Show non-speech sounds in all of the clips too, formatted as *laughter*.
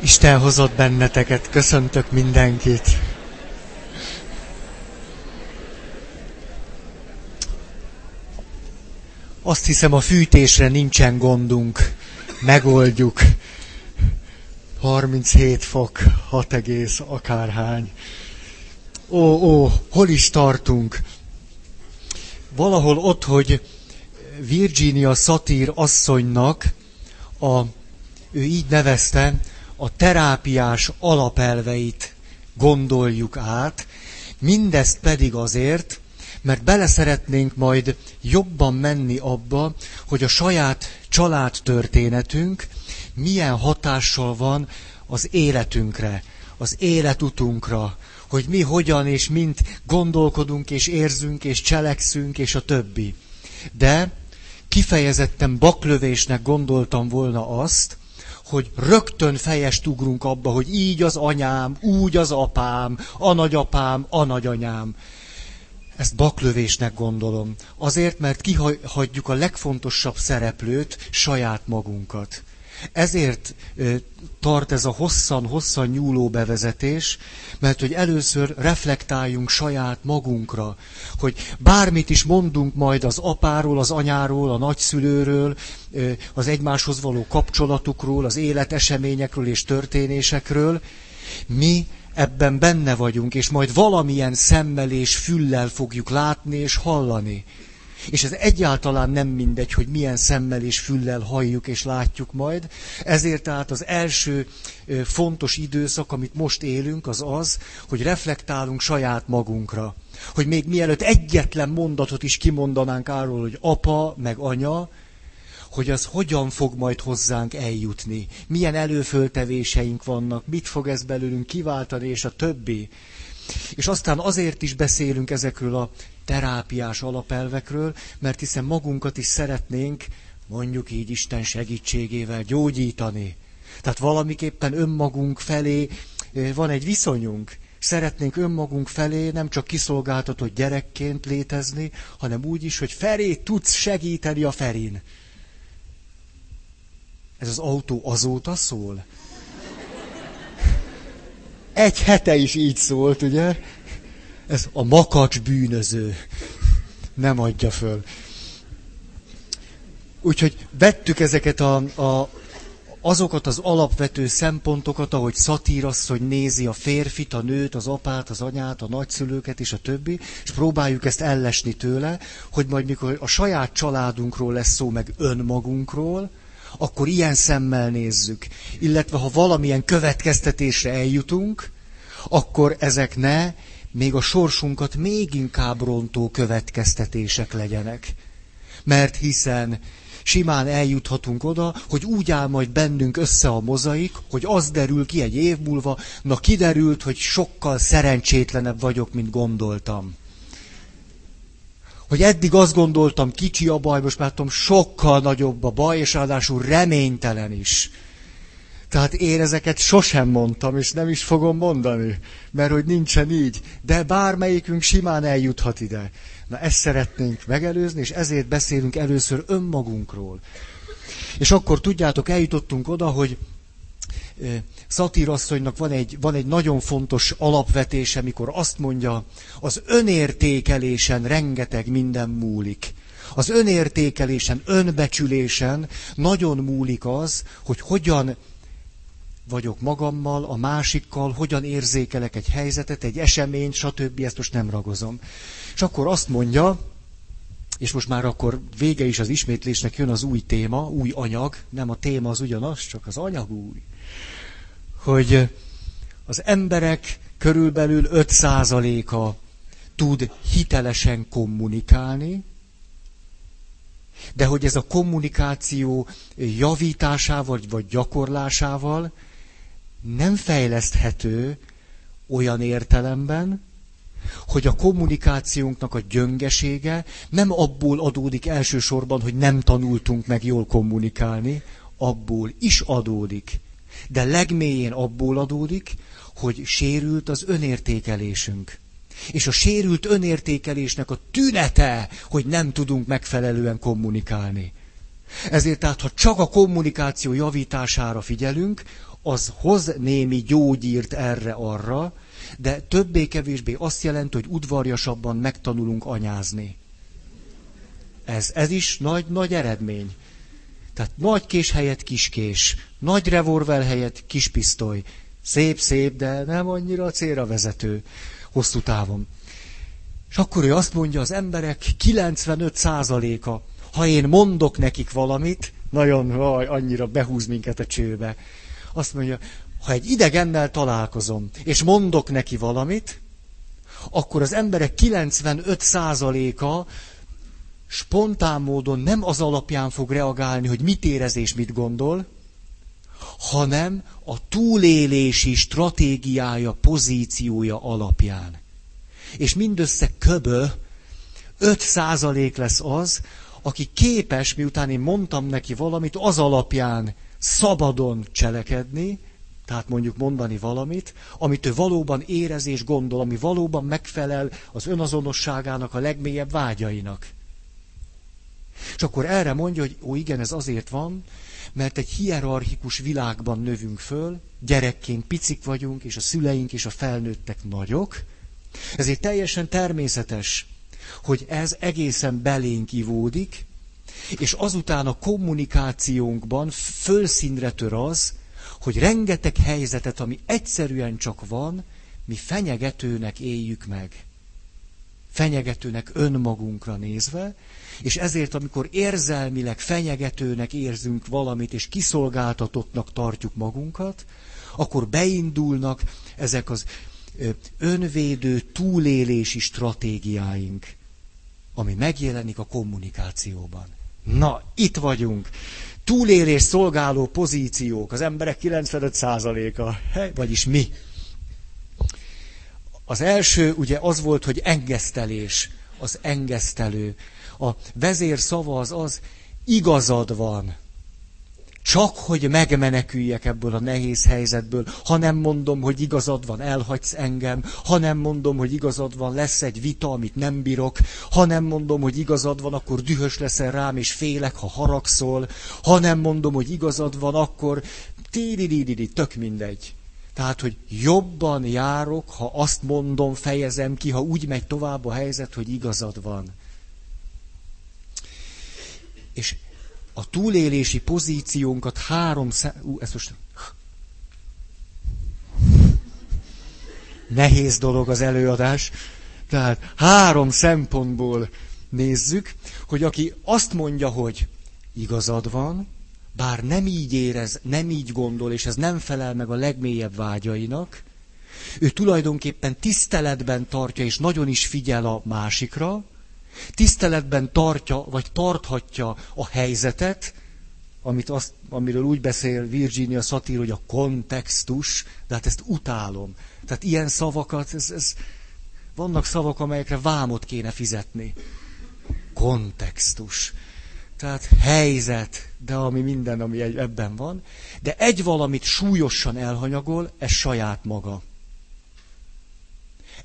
Isten hozott benneteket, köszöntök mindenkit. Azt hiszem a fűtésre nincsen gondunk, megoldjuk. 37 fok, 6 egész, akárhány. Ó, ó, hol is tartunk? Valahol ott, hogy Virginia Satir asszonynak a, ő így nevezte, a terápiás alapelveit gondoljuk át, mindezt pedig azért, mert bele szeretnénk majd jobban menni abba, hogy a saját családtörténetünk milyen hatással van az életünkre, az életutunkra, hogy mi hogyan és mint gondolkodunk és érzünk és cselekszünk és a többi. De kifejezetten baklövésnek gondoltam volna azt, hogy rögtön fejest ugrunk abba, hogy így az anyám, úgy az apám, a nagyapám, a nagyanyám. Ezt baklövésnek gondolom. Azért, mert kihagyjuk a legfontosabb szereplőt, saját magunkat. Ezért tart ez a hosszan-hosszan nyúló bevezetés, mert hogy először reflektáljunk saját magunkra, hogy bármit is mondunk majd az apáról, az anyáról, a nagyszülőről, az egymáshoz való kapcsolatukról, az életeseményekről és történésekről, mi ebben benne vagyunk, és majd valamilyen szemmel és füllel fogjuk látni és hallani. És ez egyáltalán nem mindegy, hogy milyen szemmel és füllel halljuk és látjuk majd. Ezért tehát az első fontos időszak, amit most élünk, az az, hogy reflektálunk saját magunkra. Hogy még mielőtt egyetlen mondatot is kimondanánk arról, hogy apa, meg anya, hogy az hogyan fog majd hozzánk eljutni, milyen előföltevéseink vannak, mit fog ez belőlünk kiváltani, és a többi. És aztán azért is beszélünk ezekről a terápiás alapelvekről, mert hiszen magunkat is szeretnénk, mondjuk így Isten segítségével gyógyítani. Tehát valamiképpen önmagunk felé van egy viszonyunk. Szeretnénk önmagunk felé nem csak kiszolgáltatott gyerekként létezni, hanem úgy is, hogy Feré tudsz segíteni a Ferin. Ez az autó azóta szól? Egy hete is így szólt, ugye? Ez a makacs bűnöző. Nem adja föl. Úgyhogy vettük ezeket a, a, azokat az alapvető szempontokat, ahogy szatírasszony nézi a férfit, a nőt, az apát, az anyát, a nagyszülőket és a többi, és próbáljuk ezt ellesni tőle, hogy majd mikor a saját családunkról lesz szó, meg önmagunkról, akkor ilyen szemmel nézzük. Illetve ha valamilyen következtetésre eljutunk, akkor ezek ne még a sorsunkat még inkább rontó következtetések legyenek. Mert hiszen simán eljuthatunk oda, hogy úgy áll majd bennünk össze a mozaik, hogy az derül ki egy év múlva, na kiderült, hogy sokkal szerencsétlenebb vagyok, mint gondoltam. Hogy eddig azt gondoltam, kicsi a baj, most már tudom, sokkal nagyobb a baj, és ráadásul reménytelen is. Tehát én ezeket sosem mondtam, és nem is fogom mondani, mert hogy nincsen így. De bármelyikünk simán eljuthat ide. Na ezt szeretnénk megelőzni, és ezért beszélünk először önmagunkról. És akkor tudjátok, eljutottunk oda, hogy Szatírasszonynak van egy, van egy nagyon fontos alapvetése, mikor azt mondja, az önértékelésen rengeteg minden múlik. Az önértékelésen, önbecsülésen nagyon múlik az, hogy hogyan vagyok magammal, a másikkal, hogyan érzékelek egy helyzetet, egy eseményt, stb. Ezt most nem ragozom. És akkor azt mondja, és most már akkor vége is az ismétlésnek jön az új téma, új anyag, nem a téma az ugyanaz, csak az anyag új. Hogy az emberek körülbelül 5%-a tud hitelesen kommunikálni, de hogy ez a kommunikáció javításával vagy gyakorlásával nem fejleszthető olyan értelemben, hogy a kommunikációnknak a gyöngesége nem abból adódik elsősorban, hogy nem tanultunk meg jól kommunikálni, abból is adódik. De legmélyén abból adódik, hogy sérült az önértékelésünk. És a sérült önértékelésnek a tünete, hogy nem tudunk megfelelően kommunikálni. Ezért tehát, ha csak a kommunikáció javítására figyelünk, az hoz némi gyógyírt erre-arra, de többé-kevésbé azt jelenti, hogy udvarjasabban megtanulunk anyázni. Ez, ez is nagy, nagy eredmény. Tehát nagy kés helyett kiskés, nagy revolver helyett kispisztoly. Szép, szép, de nem annyira célra vezető hosszú távon. És akkor ő azt mondja, az emberek 95%-a, ha én mondok nekik valamit, nagyon vaj, annyira behúz minket a csőbe. Azt mondja, ha egy idegennel találkozom, és mondok neki valamit, akkor az emberek 95%-a spontán módon nem az alapján fog reagálni, hogy mit érez és mit gondol, hanem a túlélési stratégiája, pozíciója alapján. És mindössze köbö 5% lesz az, aki képes, miután én mondtam neki valamit, az alapján szabadon cselekedni, tehát mondjuk mondani valamit, amit ő valóban érez és gondol, ami valóban megfelel az önazonosságának a legmélyebb vágyainak. És akkor erre mondja, hogy ó igen, ez azért van, mert egy hierarchikus világban növünk föl, gyerekként picik vagyunk, és a szüleink és a felnőttek nagyok, ezért teljesen természetes, hogy ez egészen belénk ivódik, és azután a kommunikációnkban fölszínre tör az, hogy rengeteg helyzetet, ami egyszerűen csak van, mi fenyegetőnek éljük meg. Fenyegetőnek önmagunkra nézve, és ezért, amikor érzelmileg fenyegetőnek érzünk valamit, és kiszolgáltatottnak tartjuk magunkat, akkor beindulnak ezek az önvédő túlélési stratégiáink, ami megjelenik a kommunikációban. Na, itt vagyunk. Túlélés szolgáló pozíciók, az emberek 95%-a, vagyis mi. Az első ugye az volt, hogy engesztelés, az engesztelő. A vezér szava az az, igazad van. Csak hogy megmeneküljek ebből a nehéz helyzetből, ha nem mondom, hogy igazad van, elhagysz engem, ha nem mondom, hogy igazad van, lesz egy vita, amit nem bírok, ha nem mondom, hogy igazad van, akkor dühös leszel rám, és félek, ha haragszol, ha nem mondom, hogy igazad van, akkor tíri tök mindegy. Tehát, hogy jobban járok, ha azt mondom, fejezem ki, ha úgy megy tovább a helyzet, hogy igazad van. És a túlélési pozíciónkat három szem... Ú, ezt most... Nehéz dolog az előadás. Tehát három szempontból nézzük, hogy aki azt mondja, hogy igazad van, bár nem így érez, nem így gondol, és ez nem felel meg a legmélyebb vágyainak, ő tulajdonképpen tiszteletben tartja, és nagyon is figyel a másikra, tiszteletben tartja, vagy tarthatja a helyzetet, amit azt, amiről úgy beszél Virginia Satir, hogy a kontextus, de hát ezt utálom. Tehát ilyen szavakat, ez, ez, vannak szavak, amelyekre vámot kéne fizetni. Kontextus. Tehát helyzet, de ami minden, ami ebben van. De egy valamit súlyosan elhanyagol, ez saját maga.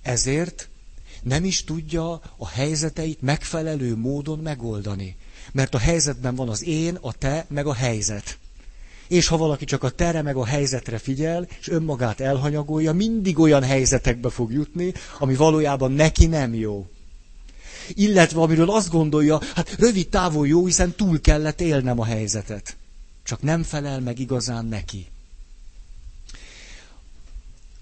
Ezért nem is tudja a helyzeteit megfelelő módon megoldani. Mert a helyzetben van az én, a te, meg a helyzet. És ha valaki csak a tere meg a helyzetre figyel, és önmagát elhanyagolja, mindig olyan helyzetekbe fog jutni, ami valójában neki nem jó. Illetve amiről azt gondolja, hát rövid távol jó, hiszen túl kellett élnem a helyzetet. Csak nem felel meg igazán neki.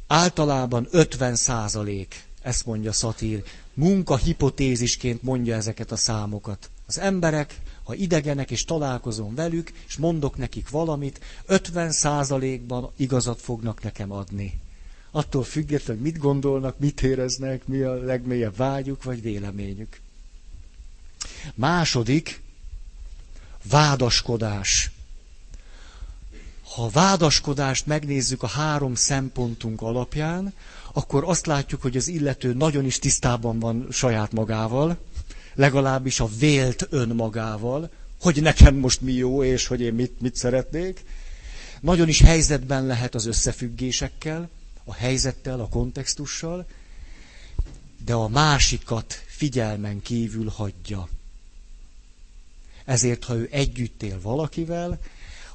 Általában 50 százalék ezt mondja Szatír. Munka hipotézisként mondja ezeket a számokat. Az emberek, ha idegenek és találkozom velük, és mondok nekik valamit, 50%-ban igazat fognak nekem adni. Attól függetlenül, mit gondolnak, mit éreznek, mi a legmélyebb vágyuk vagy véleményük. Második, vádaskodás. Ha vádaskodást megnézzük a három szempontunk alapján, akkor azt látjuk, hogy az illető nagyon is tisztában van saját magával, legalábbis a vélt önmagával, hogy nekem most mi jó, és hogy én mit, mit szeretnék. Nagyon is helyzetben lehet az összefüggésekkel, a helyzettel, a kontextussal, de a másikat figyelmen kívül hagyja. Ezért, ha ő együtt él valakivel,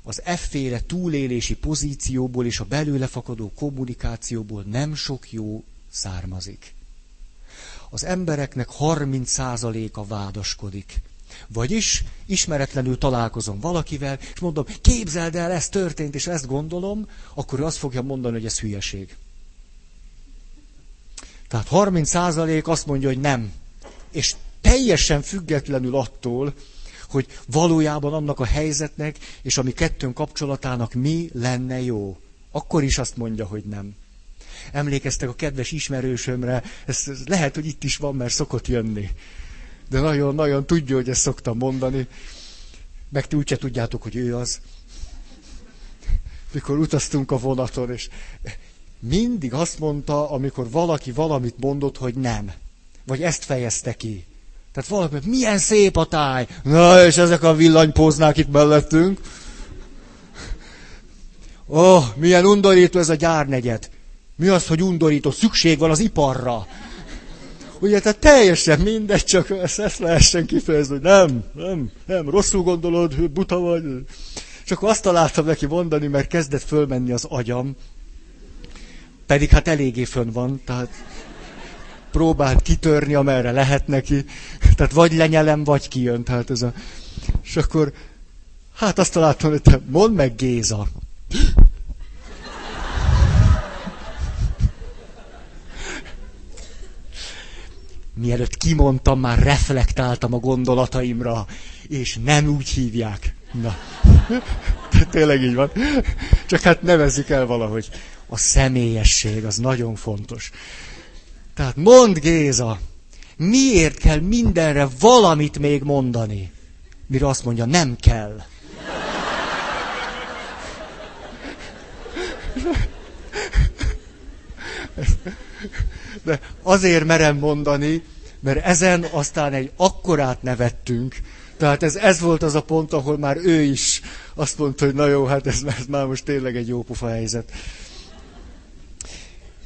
az efféle túlélési pozícióból és a belőle fakadó kommunikációból nem sok jó származik. Az embereknek 30%-a vádaskodik. Vagyis ismeretlenül találkozom valakivel, és mondom, képzeld el, ez történt, és ezt gondolom, akkor ő azt fogja mondani, hogy ez hülyeség. Tehát 30% azt mondja, hogy nem. És teljesen függetlenül attól, hogy valójában annak a helyzetnek, és ami kettőn kapcsolatának mi lenne jó. Akkor is azt mondja, hogy nem. Emlékeztek a kedves ismerősömre, ez, ez lehet, hogy itt is van, mert szokott jönni. De nagyon-nagyon tudja, hogy ezt szoktam mondani. Meg ti úgyse tudjátok, hogy ő az. Mikor utaztunk a vonaton, és mindig azt mondta, amikor valaki valamit mondott, hogy nem. Vagy ezt fejezte ki. Tehát valaki, milyen szép a táj. Na, és ezek a villanypóznák itt mellettünk. Ó, oh, milyen undorító ez a gyárnegyed. Mi az, hogy undorító? Szükség van az iparra. Ugye, tehát teljesen mindegy, csak ezt, ezt lehessen kifejezni, hogy nem, nem, nem, rosszul gondolod, buta vagy. Akkor azt találtam neki mondani, mert kezdett fölmenni az agyam, pedig hát eléggé fönn van, tehát próbált kitörni, amerre lehet neki. *laughs* Tehát vagy lenyelem, vagy kijön. Tehát ez a... És akkor, hát azt találtam, hogy te mondd meg Géza. *laughs* Mielőtt kimondtam, már reflektáltam a gondolataimra, és nem úgy hívják. Na, *laughs* tényleg így van. Csak hát nevezzük el valahogy. A személyesség az nagyon fontos. Tehát mond Géza, miért kell mindenre valamit még mondani? Mire azt mondja, nem kell. De azért merem mondani, mert ezen aztán egy akkorát nevettünk. Tehát ez, ez volt az a pont, ahol már ő is azt mondta, hogy na jó, hát ez, ez már most tényleg egy jó pufa helyzet.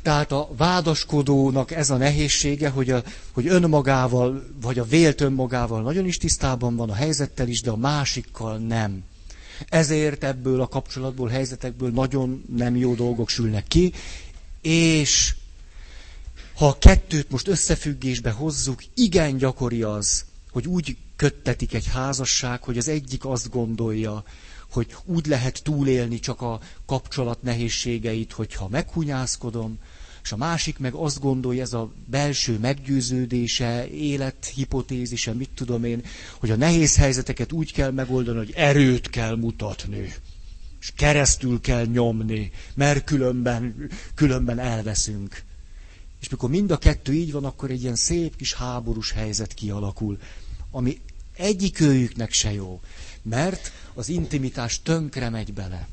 Tehát a vádaskodónak ez a nehézsége, hogy, a, hogy önmagával, vagy a vélt önmagával nagyon is tisztában van a helyzettel is, de a másikkal nem. Ezért ebből a kapcsolatból, helyzetekből nagyon nem jó dolgok sülnek ki, és ha a kettőt most összefüggésbe hozzuk, igen gyakori az, hogy úgy köttetik egy házasság, hogy az egyik azt gondolja, hogy úgy lehet túlélni csak a kapcsolat nehézségeit, hogyha meghunyászkodom, és a másik meg azt gondolja, ez a belső meggyőződése, élethipotézise, mit tudom én, hogy a nehéz helyzeteket úgy kell megoldani, hogy erőt kell mutatni, és keresztül kell nyomni, mert különben, különben elveszünk. És mikor mind a kettő így van, akkor egy ilyen szép kis háborús helyzet kialakul, ami egyikőjüknek se jó, mert az intimitás tönkre megy bele.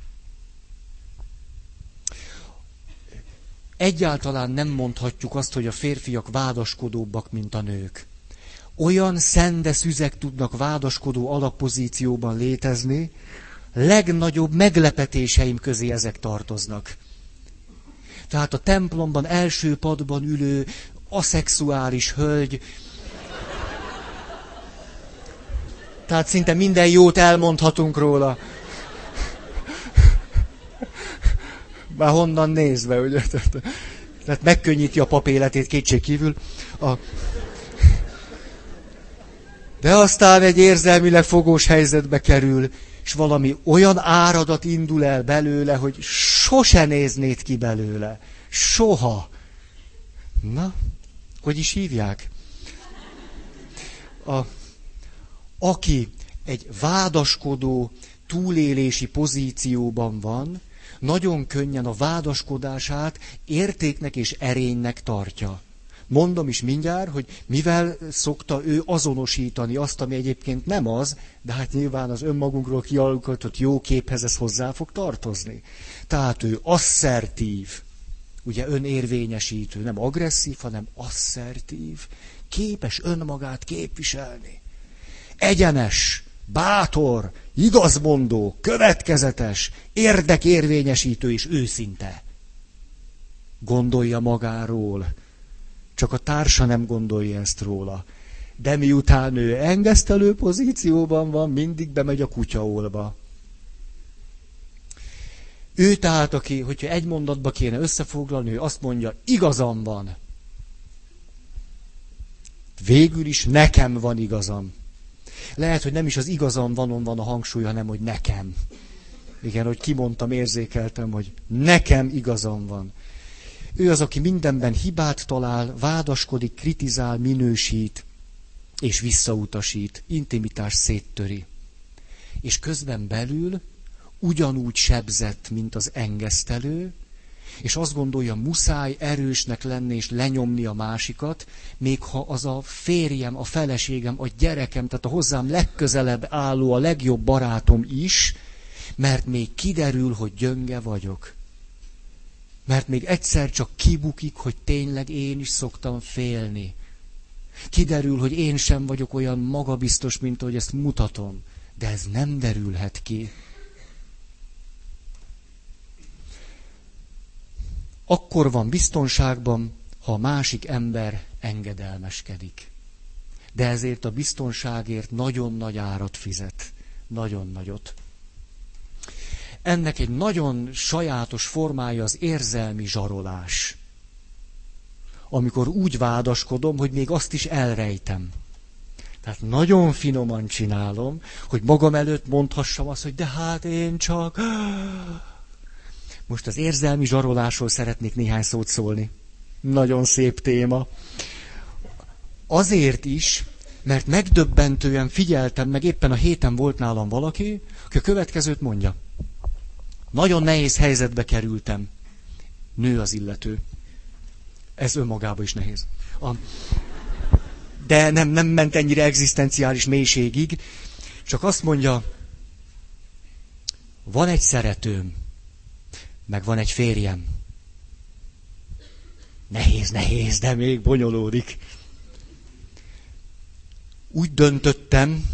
Egyáltalán nem mondhatjuk azt, hogy a férfiak vádaskodóbbak, mint a nők. Olyan szende szüzek tudnak vádaskodó alapozícióban létezni, legnagyobb meglepetéseim közé ezek tartoznak. Tehát a templomban első padban ülő aszexuális hölgy, tehát szinte minden jót elmondhatunk róla. Már honnan nézve, ugye? Tehát, megkönnyíti a pap életét kétség kívül. A... De aztán egy érzelmileg fogós helyzetbe kerül, és valami olyan áradat indul el belőle, hogy sose néznéd ki belőle. Soha. Na, hogy is hívják? A, aki egy vádaskodó, túlélési pozícióban van, nagyon könnyen a vádaskodását értéknek és erénynek tartja. Mondom is mindjárt, hogy mivel szokta ő azonosítani azt, ami egyébként nem az, de hát nyilván az önmagunkról kialakított jó képhez ez hozzá fog tartozni. Tehát ő asszertív, ugye önérvényesítő, nem agresszív, hanem asszertív, képes önmagát képviselni. Egyenes, bátor, igazmondó, következetes, érdekérvényesítő és őszinte. Gondolja magáról, csak a társa nem gondolja ezt róla. De miután ő engesztelő pozícióban van, mindig bemegy a kutyaolba. Ő tehát, aki, hogyha egy mondatba kéne összefoglalni, ő azt mondja, igazam van. Végül is nekem van igazam. Lehet, hogy nem is az igazam vanon van a hangsúly, hanem hogy nekem. Igen, hogy kimondtam, érzékeltem, hogy nekem igazam van. Ő az, aki mindenben hibát talál, vádaskodik, kritizál, minősít, és visszautasít, intimitás széttöri. És közben belül ugyanúgy sebzett, mint az engesztelő, és azt gondolja, muszáj erősnek lenni és lenyomni a másikat, még ha az a férjem, a feleségem, a gyerekem, tehát a hozzám legközelebb álló, a legjobb barátom is, mert még kiderül, hogy gyönge vagyok. Mert még egyszer csak kibukik, hogy tényleg én is szoktam félni. Kiderül, hogy én sem vagyok olyan magabiztos, mint ahogy ezt mutatom. De ez nem derülhet ki. Akkor van biztonságban, ha a másik ember engedelmeskedik. De ezért a biztonságért nagyon nagy árat fizet. Nagyon nagyot. Ennek egy nagyon sajátos formája az érzelmi zsarolás. Amikor úgy vádaskodom, hogy még azt is elrejtem. Tehát nagyon finoman csinálom, hogy magam előtt mondhassam azt, hogy de hát én csak... Most az érzelmi zsarolásról szeretnék néhány szót szólni. Nagyon szép téma. Azért is, mert megdöbbentően figyeltem, meg éppen a héten volt nálam valaki, aki a következőt mondja. Nagyon nehéz helyzetbe kerültem. Nő az illető. Ez önmagában is nehéz. A... De nem, nem ment ennyire egzisztenciális mélységig. Csak azt mondja, van egy szeretőm, meg van egy férjem. Nehéz, nehéz, de még bonyolódik. Úgy döntöttem,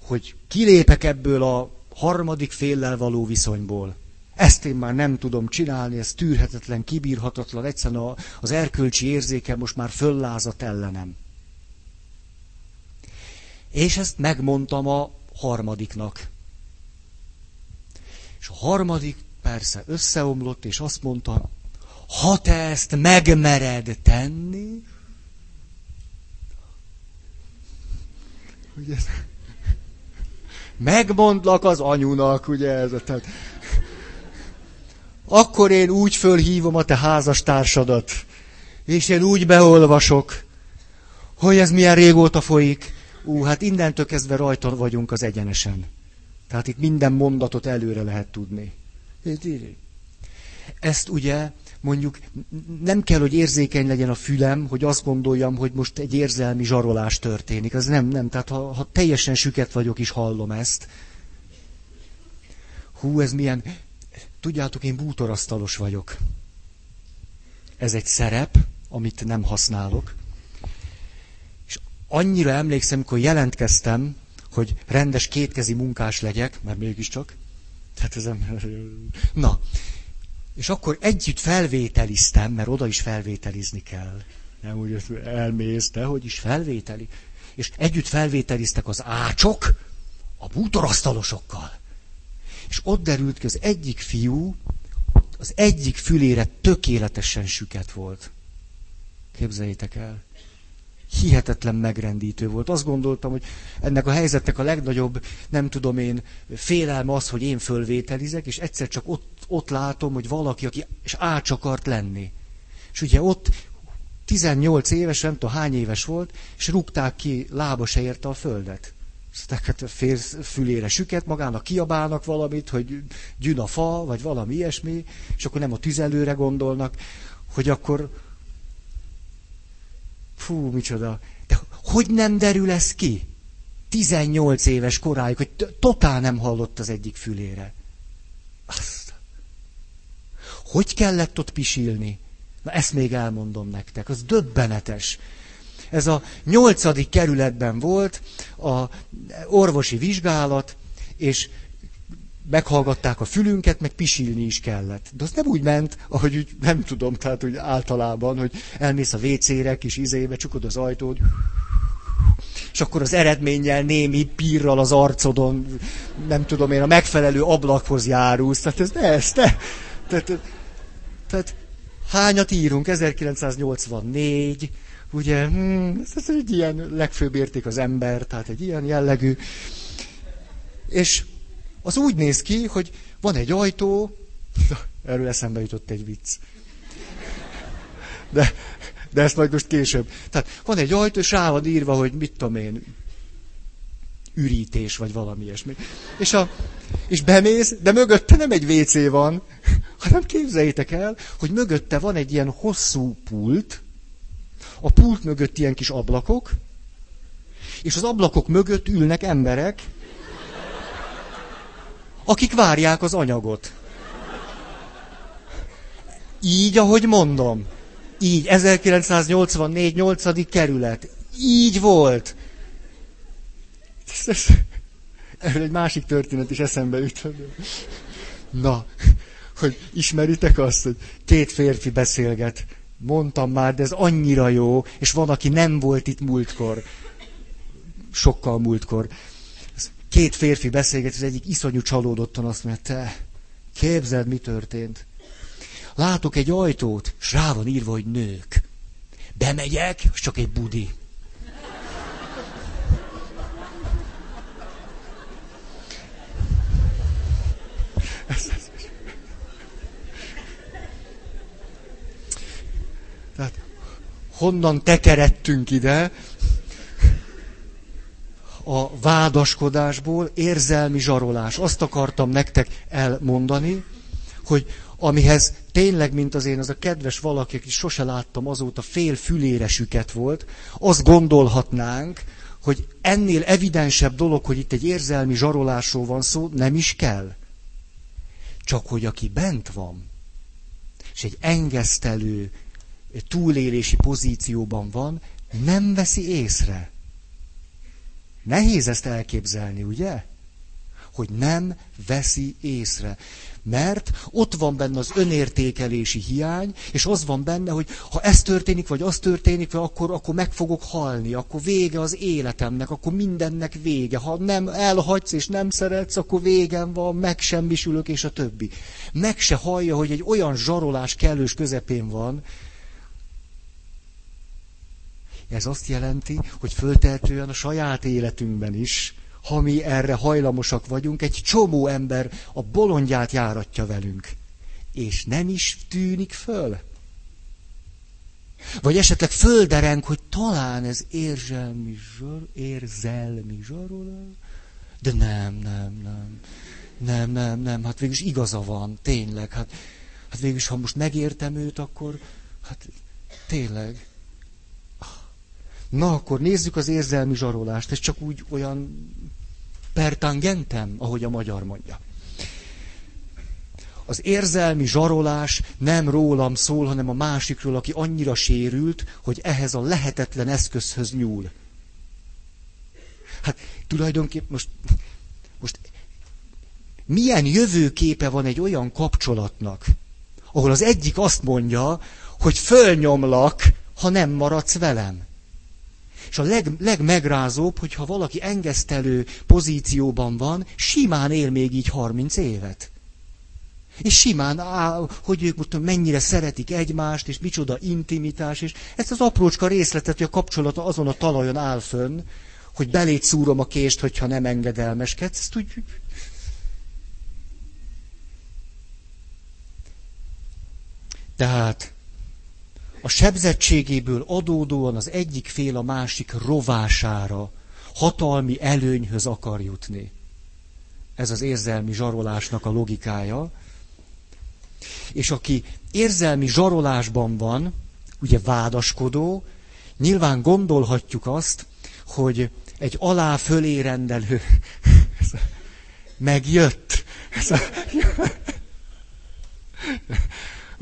hogy kilépek ebből a harmadik féllel való viszonyból. Ezt én már nem tudom csinálni, ez tűrhetetlen, kibírhatatlan, egyszerűen az erkölcsi érzéke most már föllázat ellenem. És ezt megmondtam a harmadiknak. És a harmadik persze összeomlott, és azt mondta, ha te ezt megmered tenni, ugye, megmondlak az anyunak, ugye ez, tehát, akkor én úgy fölhívom a te házastársadat, és én úgy beolvasok, hogy ez milyen régóta folyik. Ú, hát innentől kezdve rajta vagyunk az egyenesen. Tehát itt minden mondatot előre lehet tudni. Ezt ugye mondjuk nem kell, hogy érzékeny legyen a fülem, hogy azt gondoljam, hogy most egy érzelmi zsarolás történik. Az nem, nem. Tehát ha, ha teljesen süket vagyok, is hallom ezt. Hú, ez milyen Tudjátok, én bútorasztalos vagyok. Ez egy szerep, amit nem használok. És annyira emlékszem, amikor jelentkeztem, hogy rendes kétkezi munkás legyek, mert mégiscsak. Tehát ez nem... Na, és akkor együtt felvételiztem, mert oda is felvételizni kell. Nem úgy, elmész, de hogy is felvételi. És együtt felvételiztek az ácsok a bútorasztalosokkal. És ott derült ki, az egyik fiú, az egyik fülére tökéletesen süket volt. Képzeljétek el. Hihetetlen megrendítő volt. Azt gondoltam, hogy ennek a helyzetnek a legnagyobb, nem tudom én, félelme az, hogy én fölvételizek, és egyszer csak ott, ott látom, hogy valaki, aki és ács akart lenni. És ugye ott 18 éves, nem tudom hány éves volt, és rúgták ki, lába se érte a földet hát fél fülére süket, magának kiabálnak valamit, hogy gyűn a fa, vagy valami ilyesmi, és akkor nem a tüzelőre gondolnak, hogy akkor fú, micsoda. De hogy nem derül ez ki? 18 éves koráig, hogy totál nem hallott az egyik fülére. Azt. Hogy kellett ott pisilni? Na ezt még elmondom nektek, az döbbenetes. Ez a nyolcadik kerületben volt a orvosi vizsgálat, és meghallgatták a fülünket, meg pisilni is kellett. De az nem úgy ment, ahogy úgy, nem tudom, tehát úgy általában, hogy elmész a WC-re, kis izébe, csukod az ajtót, és akkor az eredménnyel némi pírral az arcodon, nem tudom én, a megfelelő ablakhoz járulsz. Tehát ez ne, ez ne. Tehát, tehát hányat írunk? 1984, ugye, hmm, ez egy ilyen legfőbb érték az ember, tehát egy ilyen jellegű. És az úgy néz ki, hogy van egy ajtó, *laughs* erről eszembe jutott egy vicc. De, de ezt majd most később. Tehát van egy ajtó, és rá van írva, hogy mit tudom én, ürítés, vagy valami ilyesmi. És, a, és bemész, de mögötte nem egy WC van, *laughs* hanem képzeljétek el, hogy mögötte van egy ilyen hosszú pult, a pult mögött ilyen kis ablakok, és az ablakok mögött ülnek emberek, akik várják az anyagot. Így, ahogy mondom. Így, 1984, 8. kerület. Így volt. Erről egy másik történet is eszembe jutott. Na, hogy ismeritek azt, hogy két férfi beszélget. Mondtam már, de ez annyira jó, és van, aki nem volt itt múltkor. Sokkal múltkor. Két férfi beszélget, az egyik iszonyú csalódottan azt mondja, te, képzeld, mi történt. Látok egy ajtót, és rá van írva, hogy nők. Bemegyek, és csak egy budi. Tehát honnan tekerettünk ide, a vádaskodásból érzelmi zsarolás. Azt akartam nektek elmondani, hogy amihez tényleg, mint az én, az a kedves valaki, aki sose láttam azóta, fél füléresüket volt, azt gondolhatnánk, hogy ennél evidensebb dolog, hogy itt egy érzelmi zsarolásról van szó, nem is kell. Csak hogy aki bent van, és egy engesztelő, túlélési pozícióban van, nem veszi észre. Nehéz ezt elképzelni, ugye? Hogy nem veszi észre. Mert ott van benne az önértékelési hiány, és az van benne, hogy ha ez történik, vagy az történik, akkor, akkor meg fogok halni, akkor vége az életemnek, akkor mindennek vége. Ha nem elhagysz és nem szeretsz, akkor végem van, megsemmisülök, és a többi. Meg se hallja, hogy egy olyan zsarolás kellős közepén van, ez azt jelenti, hogy föltehetően a saját életünkben is, ha mi erre hajlamosak vagyunk, egy csomó ember a bolondját járatja velünk. És nem is tűnik föl. Vagy esetleg földereng, hogy talán ez érzelmi zsar, érzelmi zsarolás. De nem, nem, nem. Nem, nem, nem. Hát végülis igaza van, tényleg. Hát, hát végülis, ha most megértem őt, akkor hát tényleg. Na, akkor nézzük az érzelmi zsarolást. Ez csak úgy olyan pertangentem, ahogy a magyar mondja. Az érzelmi zsarolás nem rólam szól, hanem a másikról, aki annyira sérült, hogy ehhez a lehetetlen eszközhöz nyúl. Hát tulajdonképpen most, most milyen jövőképe van egy olyan kapcsolatnak, ahol az egyik azt mondja, hogy fölnyomlak, ha nem maradsz velem. És a leg, legmegrázóbb, hogyha valaki engesztelő pozícióban van, simán él még így 30 évet. És simán, á, hogy ők most mennyire szeretik egymást, és micsoda intimitás, és ezt az aprócska részletet, hogy a kapcsolata azon a talajon áll fönn, hogy belét szúrom a kést, hogyha nem engedelmeskedsz, ezt úgy... Tehát a sebzettségéből adódóan az egyik fél a másik rovására, hatalmi előnyhöz akar jutni. Ez az érzelmi zsarolásnak a logikája. És aki érzelmi zsarolásban van, ugye vádaskodó, nyilván gondolhatjuk azt, hogy egy alá fölé rendelő *laughs* megjött.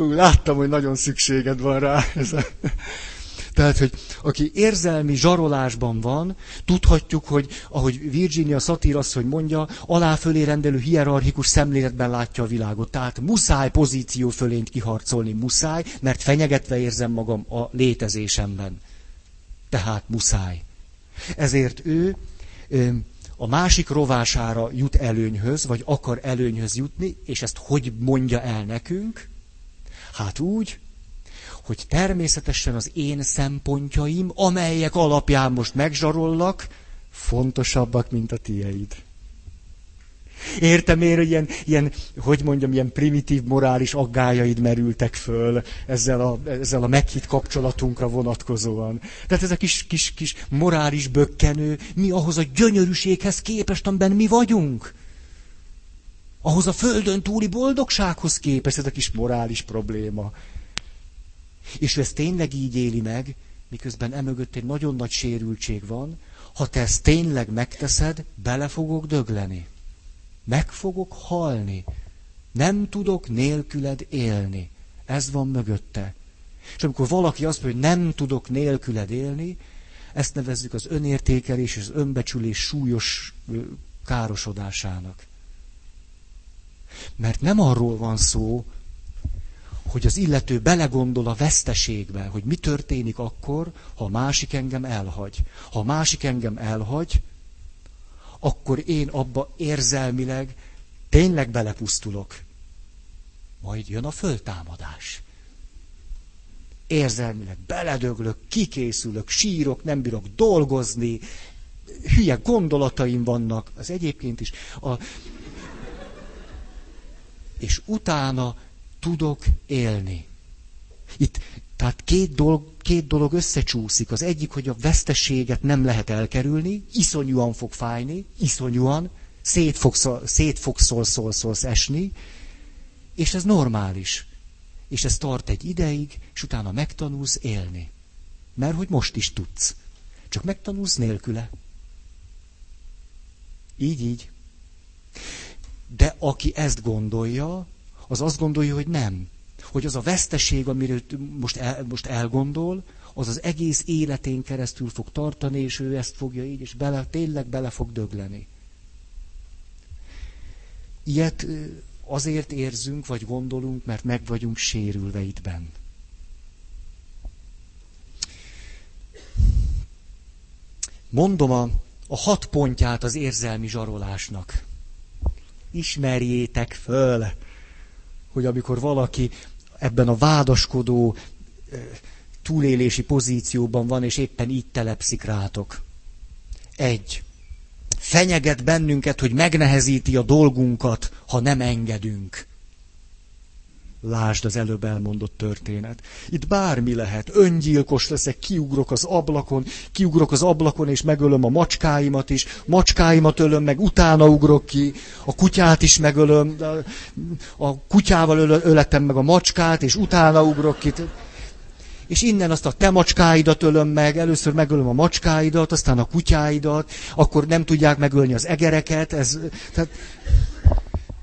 Láttam, hogy nagyon szükséged van rá. Tehát, hogy aki érzelmi zsarolásban van, tudhatjuk, hogy ahogy Virginia Satir hogy mondja, alá fölé rendelő hierarchikus szemléletben látja a világot. Tehát muszáj pozíció fölént kiharcolni, muszáj, mert fenyegetve érzem magam a létezésemben. Tehát muszáj. Ezért ő a másik rovására jut előnyhöz, vagy akar előnyhöz jutni, és ezt hogy mondja el nekünk? Hát úgy, hogy természetesen az én szempontjaim, amelyek alapján most megzsarollak, fontosabbak, mint a tieid. Értem én, hogy ilyen, ilyen, hogy mondjam, ilyen primitív morális aggájaid merültek föl ezzel a, ezzel a meghitt kapcsolatunkra vonatkozóan. Tehát ez a kis, kis, kis morális bökkenő, mi ahhoz a gyönyörűséghez képest, amiben mi vagyunk. Ahhoz a földön túli boldogsághoz képest ez a kis morális probléma. És ő ezt tényleg így éli meg, miközben emögött egy nagyon nagy sérültség van, ha te ezt tényleg megteszed, bele fogok dögleni. Meg fogok halni. Nem tudok nélküled élni. Ez van mögötte. És amikor valaki azt mondja, hogy nem tudok nélküled élni, ezt nevezzük az önértékelés és az önbecsülés súlyos károsodásának. Mert nem arról van szó, hogy az illető belegondol a veszteségbe, hogy mi történik akkor, ha a másik engem elhagy. Ha a másik engem elhagy, akkor én abba érzelmileg tényleg belepusztulok. Majd jön a föltámadás. Érzelmileg beledöglök, kikészülök, sírok, nem bírok dolgozni, hülye gondolataim vannak, az egyébként is. A... És utána tudok élni. Itt tehát két dolog, két dolog összecsúszik. Az egyik, hogy a veszteséget nem lehet elkerülni, iszonyúan fog fájni, iszonyúan, szét fogsz, szét fogsz szólsz esni, és ez normális. És ez tart egy ideig, és utána megtanulsz élni. Mert hogy most is tudsz. Csak megtanulsz nélküle. Így, így. De aki ezt gondolja, az azt gondolja, hogy nem hogy az a veszteség, amiről most, el, most elgondol, az az egész életén keresztül fog tartani, és ő ezt fogja így, és bele, tényleg bele fog dögleni. Ilyet azért érzünk, vagy gondolunk, mert meg vagyunk sérülve itt benn. Mondom a, a hat pontját az érzelmi zsarolásnak. Ismerjétek föl, hogy amikor valaki ebben a vádaskodó túlélési pozícióban van, és éppen így telepszik rátok. Egy. Fenyeget bennünket, hogy megnehezíti a dolgunkat, ha nem engedünk. Lásd az előbb elmondott történet. Itt bármi lehet. Öngyilkos leszek, kiugrok az ablakon, kiugrok az ablakon, és megölöm a macskáimat is, macskáimat ölöm, meg utána ugrok ki, a kutyát is megölöm, a kutyával öletem meg a macskát, és utána ugrok ki. És innen azt a te macskáidat ölöm meg, először megölöm a macskáidat, aztán a kutyáidat, akkor nem tudják megölni az egereket, ez, tehát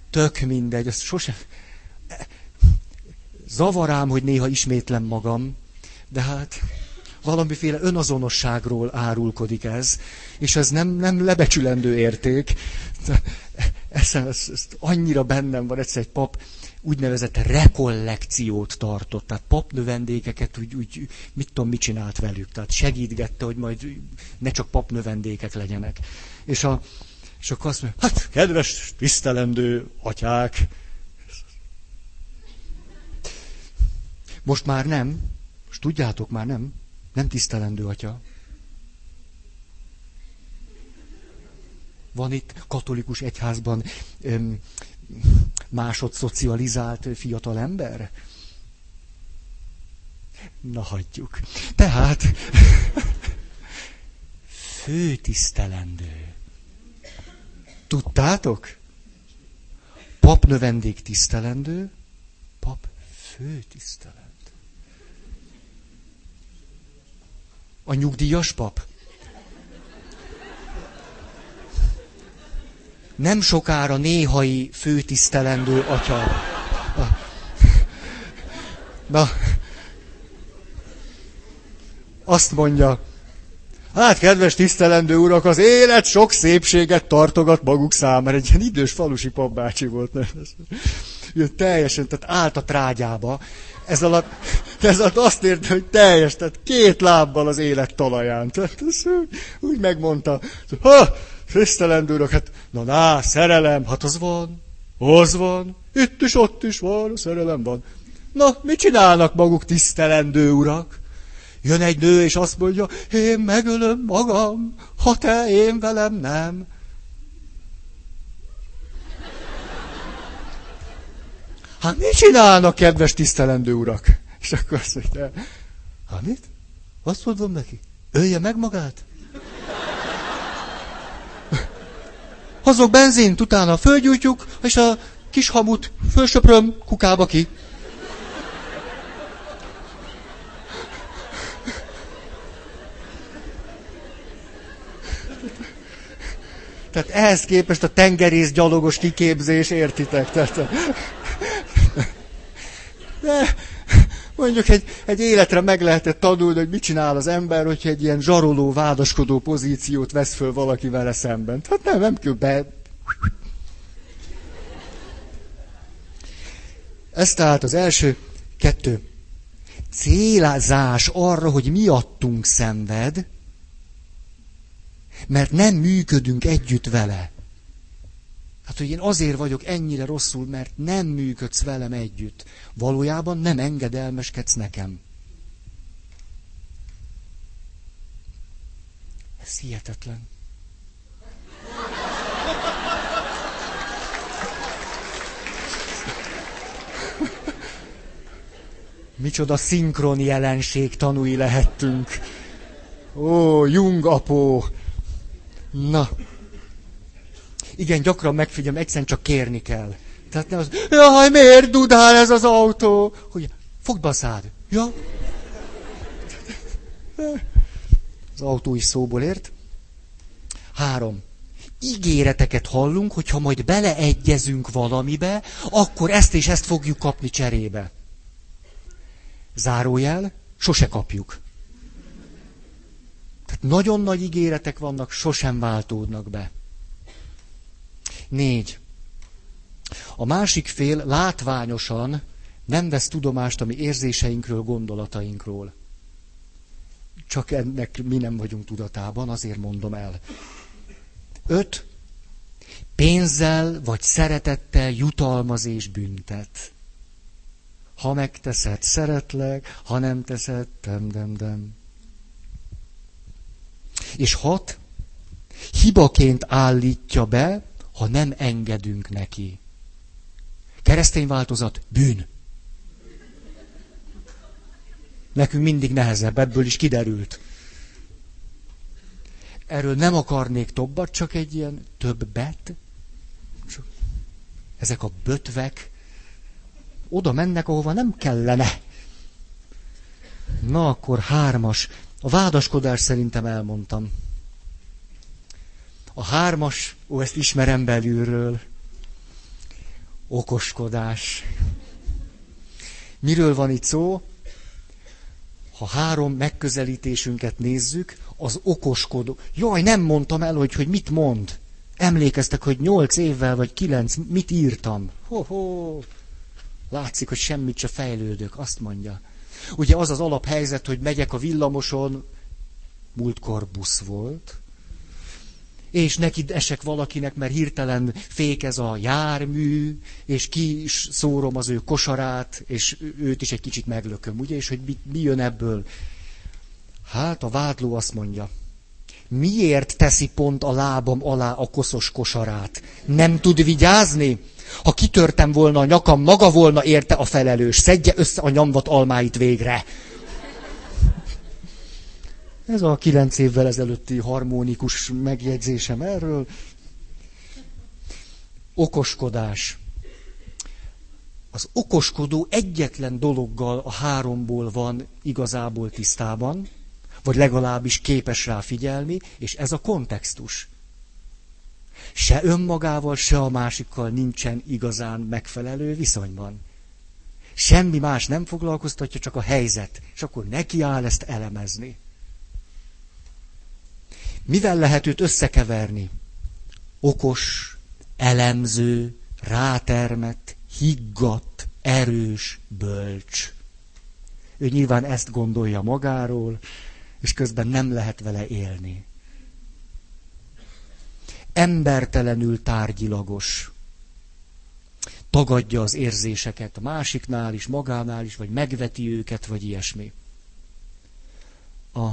tök mindegy, azt sosem, Zavarám, hogy néha ismétlem magam, de hát valamiféle önazonosságról árulkodik ez, és ez nem, nem lebecsülendő érték. Ez, ez, ez annyira bennem van, egyszer egy pap úgynevezett rekollekciót tartott, tehát papnövendékeket úgy, úgy, mit tudom, mit csinált velük, tehát segítgette, hogy majd ne csak papnövendékek legyenek. És, a, és akkor azt mondja, hát kedves, tisztelendő atyák, Most már nem. Most tudjátok, már nem. Nem tisztelendő atya. Van itt katolikus egyházban öm, másodszocializált fiatal ember? Na, hagyjuk. Tehát, *laughs* főtisztelendő. Tudtátok? Pap növendék tisztelendő, pap főtisztelendő. A nyugdíjas pap? Nem sokára néhai főtisztelendő atya. Na, azt mondja, hát kedves tisztelendő urak, az élet sok szépséget tartogat maguk számára. Egy ilyen idős falusi papbácsi volt. Ő teljesen, tehát állt a trágyába. Ez alatt Ez azt érte, hogy teljes, tehát két lábbal az élet talaján. Tehát ez úgy, úgy megmondta, ha, tisztelendőrök, hát, na, na, szerelem, hát az van, az van, itt is, ott is van, szerelem van. Na, mit csinálnak maguk tisztelendő urak? Jön egy nő, és azt mondja, én megölöm magam, ha te én velem nem. Hát mit csinálnak, kedves tisztelendő urak? És akkor azt mondja, hát mit? Azt mondom neki, ölje meg magát. Hozok benzint, utána fölgyújtjuk, és a kis hamut fölsöpröm kukába ki. Tehát ehhez képest a tengerész gyalogos kiképzés, értitek? Tehát, de mondjuk egy, egy életre meg lehetett tanulni, hogy mit csinál az ember, hogyha egy ilyen zsaroló, vádaskodó pozíciót vesz föl valaki vele szemben. Tehát nem, nem kell be... Ez tehát az első kettő. Célzás arra, hogy miattunk szenved, mert nem működünk együtt vele. Hát, hogy én azért vagyok ennyire rosszul, mert nem működsz velem együtt. Valójában nem engedelmeskedsz nekem. Ez hihetetlen. *laughs* Micsoda szinkron jelenség tanúi lehettünk. Ó, Jung apó, Na. Igen, gyakran megfigyelem, egyszerűen csak kérni kell. Tehát nem az, jaj, miért dudál ez az autó? Hogy fogd be a szád. Ja? Az autó is szóból ért. Három. Ígéreteket hallunk, hogy ha majd beleegyezünk valamibe, akkor ezt és ezt fogjuk kapni cserébe. Zárójel, sose kapjuk. Tehát nagyon nagy ígéretek vannak, sosem váltódnak be. Négy. A másik fél látványosan nem vesz tudomást a mi érzéseinkről, gondolatainkról. Csak ennek mi nem vagyunk tudatában, azért mondom el. Öt. Pénzzel vagy szeretettel jutalmaz és büntet. Ha megteszed, szeretlek, ha nem teszed, dem, dem, dem. És hat, hibaként állítja be, ha nem engedünk neki. Keresztény változat, bűn. Nekünk mindig nehezebb, ebből is kiderült. Erről nem akarnék tobbat, csak egy ilyen többet. Csak ezek a bötvek oda mennek, ahova nem kellene. Na akkor hármas. A vádaskodás szerintem elmondtam. A hármas, ó, ezt ismerem belülről. Okoskodás. Miről van itt szó? Ha három megközelítésünket nézzük, az okoskodó. Jaj, nem mondtam el, hogy, hogy mit mond. Emlékeztek, hogy nyolc évvel vagy kilenc, mit írtam. Ho-ho. Látszik, hogy semmit se fejlődök, azt mondja. Ugye az az alaphelyzet, hogy megyek a villamoson, múltkor busz volt, és neki esek valakinek, mert hirtelen fékez a jármű, és ki is szórom az ő kosarát, és őt is egy kicsit meglököm, ugye? És hogy mi, mi jön ebből? Hát a vádló azt mondja, miért teszi pont a lábam alá a koszos kosarát? Nem tud vigyázni? Ha kitörtem volna a nyakam, maga volna érte a felelős. Szedje össze a nyomvat almáit végre. Ez a kilenc évvel ezelőtti harmonikus megjegyzésem erről. Okoskodás. Az okoskodó egyetlen dologgal a háromból van igazából tisztában, vagy legalábbis képes rá figyelni, és ez a kontextus. Se önmagával, se a másikkal nincsen igazán megfelelő viszonyban. Semmi más nem foglalkoztatja, csak a helyzet. És akkor neki áll ezt elemezni. Mivel lehet őt összekeverni? Okos, elemző, rátermett, higgadt, erős, bölcs. Ő nyilván ezt gondolja magáról, és közben nem lehet vele élni. Embertelenül tárgyilagos. Tagadja az érzéseket a másiknál is, magánál is, vagy megveti őket, vagy ilyesmi. A,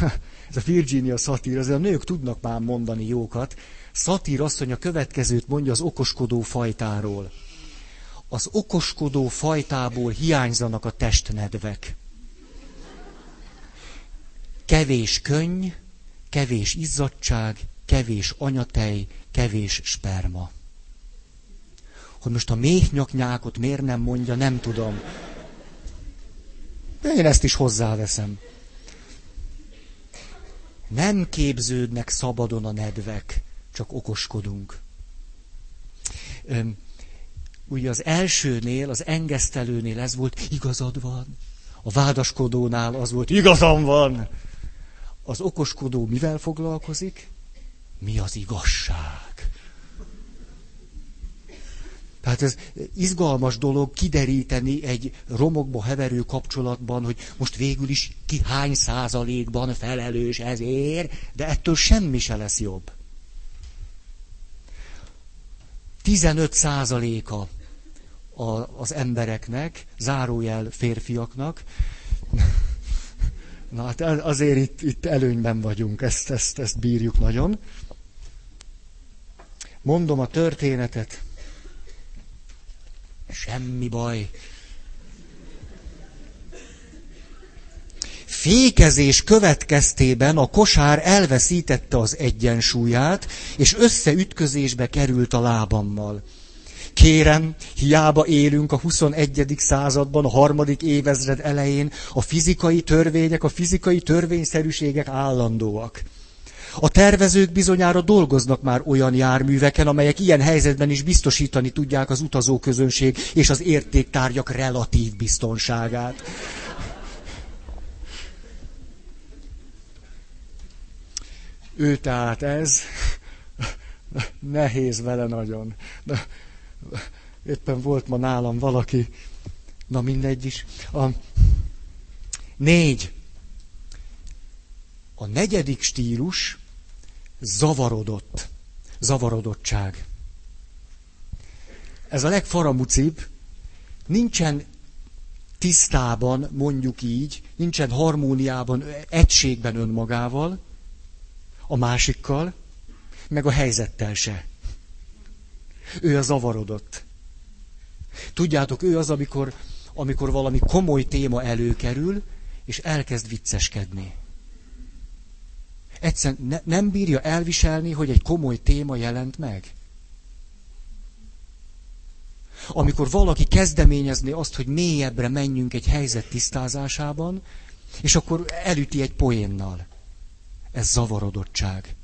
*laughs* ez a Virginia szatír, azért a nők tudnak már mondani jókat. Szatír asszony a következőt mondja az okoskodó fajtáról. Az okoskodó fajtából hiányzanak a testnedvek. Kevés könny, kevés izzadság, kevés anyatej, kevés sperma. Hogy most a méhnyaknyákot miért nem mondja, nem tudom. De én ezt is hozzáveszem. Nem képződnek szabadon a nedvek, csak okoskodunk. Ugye az elsőnél, az engesztelőnél ez volt, igazad van. A vádaskodónál az volt, igazam van. Az okoskodó mivel foglalkozik? Mi az igazság? Tehát ez izgalmas dolog kideríteni egy romokba heverő kapcsolatban, hogy most végül is ki hány százalékban felelős ezért, de ettől semmi se lesz jobb. 15 százaléka az embereknek, zárójel férfiaknak, na hát azért itt, itt előnyben vagyunk, ezt, ezt, ezt bírjuk nagyon. Mondom a történetet. Semmi baj. Fékezés következtében a kosár elveszítette az egyensúlyát, és összeütközésbe került a lábammal. Kérem, hiába élünk a 21. században, a harmadik évezred elején, a fizikai törvények, a fizikai törvényszerűségek állandóak. A tervezők bizonyára dolgoznak már olyan járműveken, amelyek ilyen helyzetben is biztosítani tudják az utazóközönség és az értéktárgyak relatív biztonságát. Ő tehát ez, nehéz vele nagyon. De éppen volt ma nálam valaki, na mindegy is. A négy. A negyedik stílus zavarodott. Zavarodottság. Ez a legfaramucibb. Nincsen tisztában, mondjuk így, nincsen harmóniában, egységben önmagával, a másikkal, meg a helyzettel se. Ő a zavarodott. Tudjátok, ő az, amikor, amikor valami komoly téma előkerül, és elkezd vicceskedni. Egyszerűen ne, nem bírja elviselni, hogy egy komoly téma jelent meg. Amikor valaki kezdeményezné azt, hogy mélyebbre menjünk egy helyzet tisztázásában, és akkor elüti egy poénnal. Ez zavarodottság.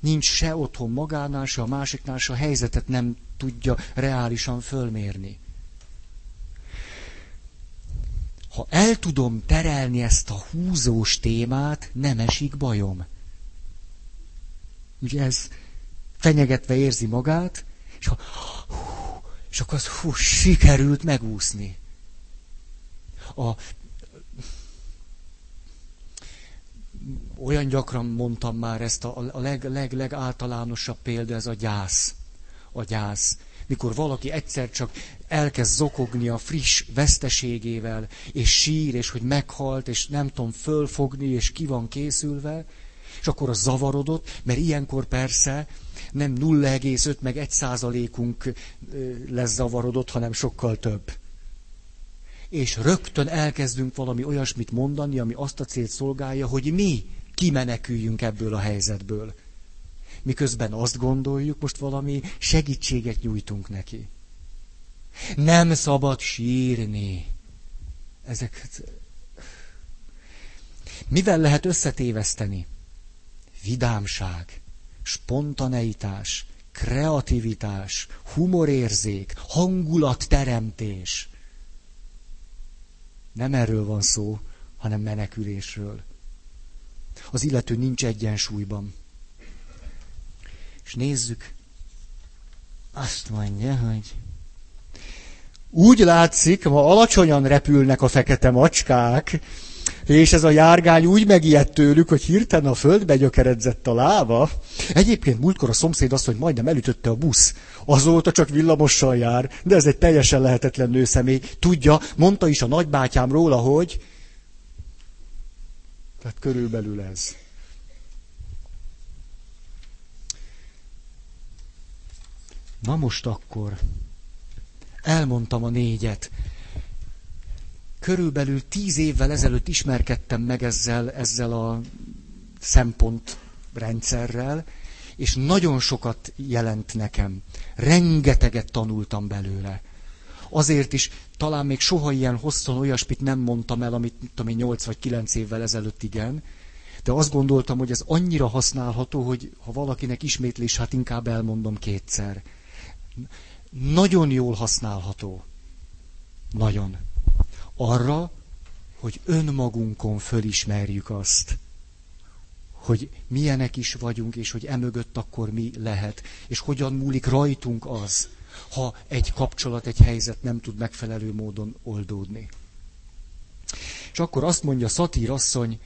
Nincs se otthon magánál, se a másiknál, se a helyzetet nem tudja reálisan fölmérni. Ha el tudom terelni ezt a húzós témát, nem esik bajom. Ugye ez fenyegetve érzi magát, és, ha, és akkor az hú, sikerült megúszni. A, olyan gyakran mondtam már ezt, a, a leg, leg, legáltalánosabb példa ez a gyász. A gyász. Mikor valaki egyszer csak elkezd zokogni a friss veszteségével, és sír, és hogy meghalt, és nem tudom fölfogni, és ki van készülve, és akkor az zavarodott, mert ilyenkor persze nem 0,5 meg 1 százalékunk lesz zavarodott, hanem sokkal több. És rögtön elkezdünk valami olyasmit mondani, ami azt a célt szolgálja, hogy mi kimeneküljünk ebből a helyzetből. Miközben azt gondoljuk, most valami segítséget nyújtunk neki. Nem szabad sírni. Ezeket... Mivel lehet összetéveszteni? Vidámság, spontaneitás, kreativitás, humorérzék, hangulatteremtés. Nem erről van szó, hanem menekülésről. Az illető nincs egyensúlyban. És nézzük, azt mondja, hogy Úgy látszik, ma alacsonyan repülnek a fekete macskák, és ez a járgány úgy megijedt tőlük, hogy hirtelen a földbe gyökeredzett a lába. Egyébként múltkor a szomszéd azt, hogy majdnem elütötte a busz. Azóta csak villamossal jár, de ez egy teljesen lehetetlen nőszemély. Tudja, mondta is a nagybátyám róla, hogy... Tehát körülbelül ez. Na most akkor elmondtam a négyet. Körülbelül tíz évvel ezelőtt ismerkedtem meg ezzel, ezzel a szempontrendszerrel, és nagyon sokat jelent nekem. Rengeteget tanultam belőle. Azért is talán még soha ilyen hosszan olyasmit nem mondtam el, amit tudom én 8 vagy 9 évvel ezelőtt igen, de azt gondoltam, hogy ez annyira használható, hogy ha valakinek ismétlés, hát inkább elmondom kétszer. Nagyon jól használható. Nagyon. Arra, hogy önmagunkon fölismerjük azt, hogy milyenek is vagyunk, és hogy emögött akkor mi lehet, és hogyan múlik rajtunk az, ha egy kapcsolat, egy helyzet nem tud megfelelő módon oldódni. És akkor azt mondja Szatír asszony,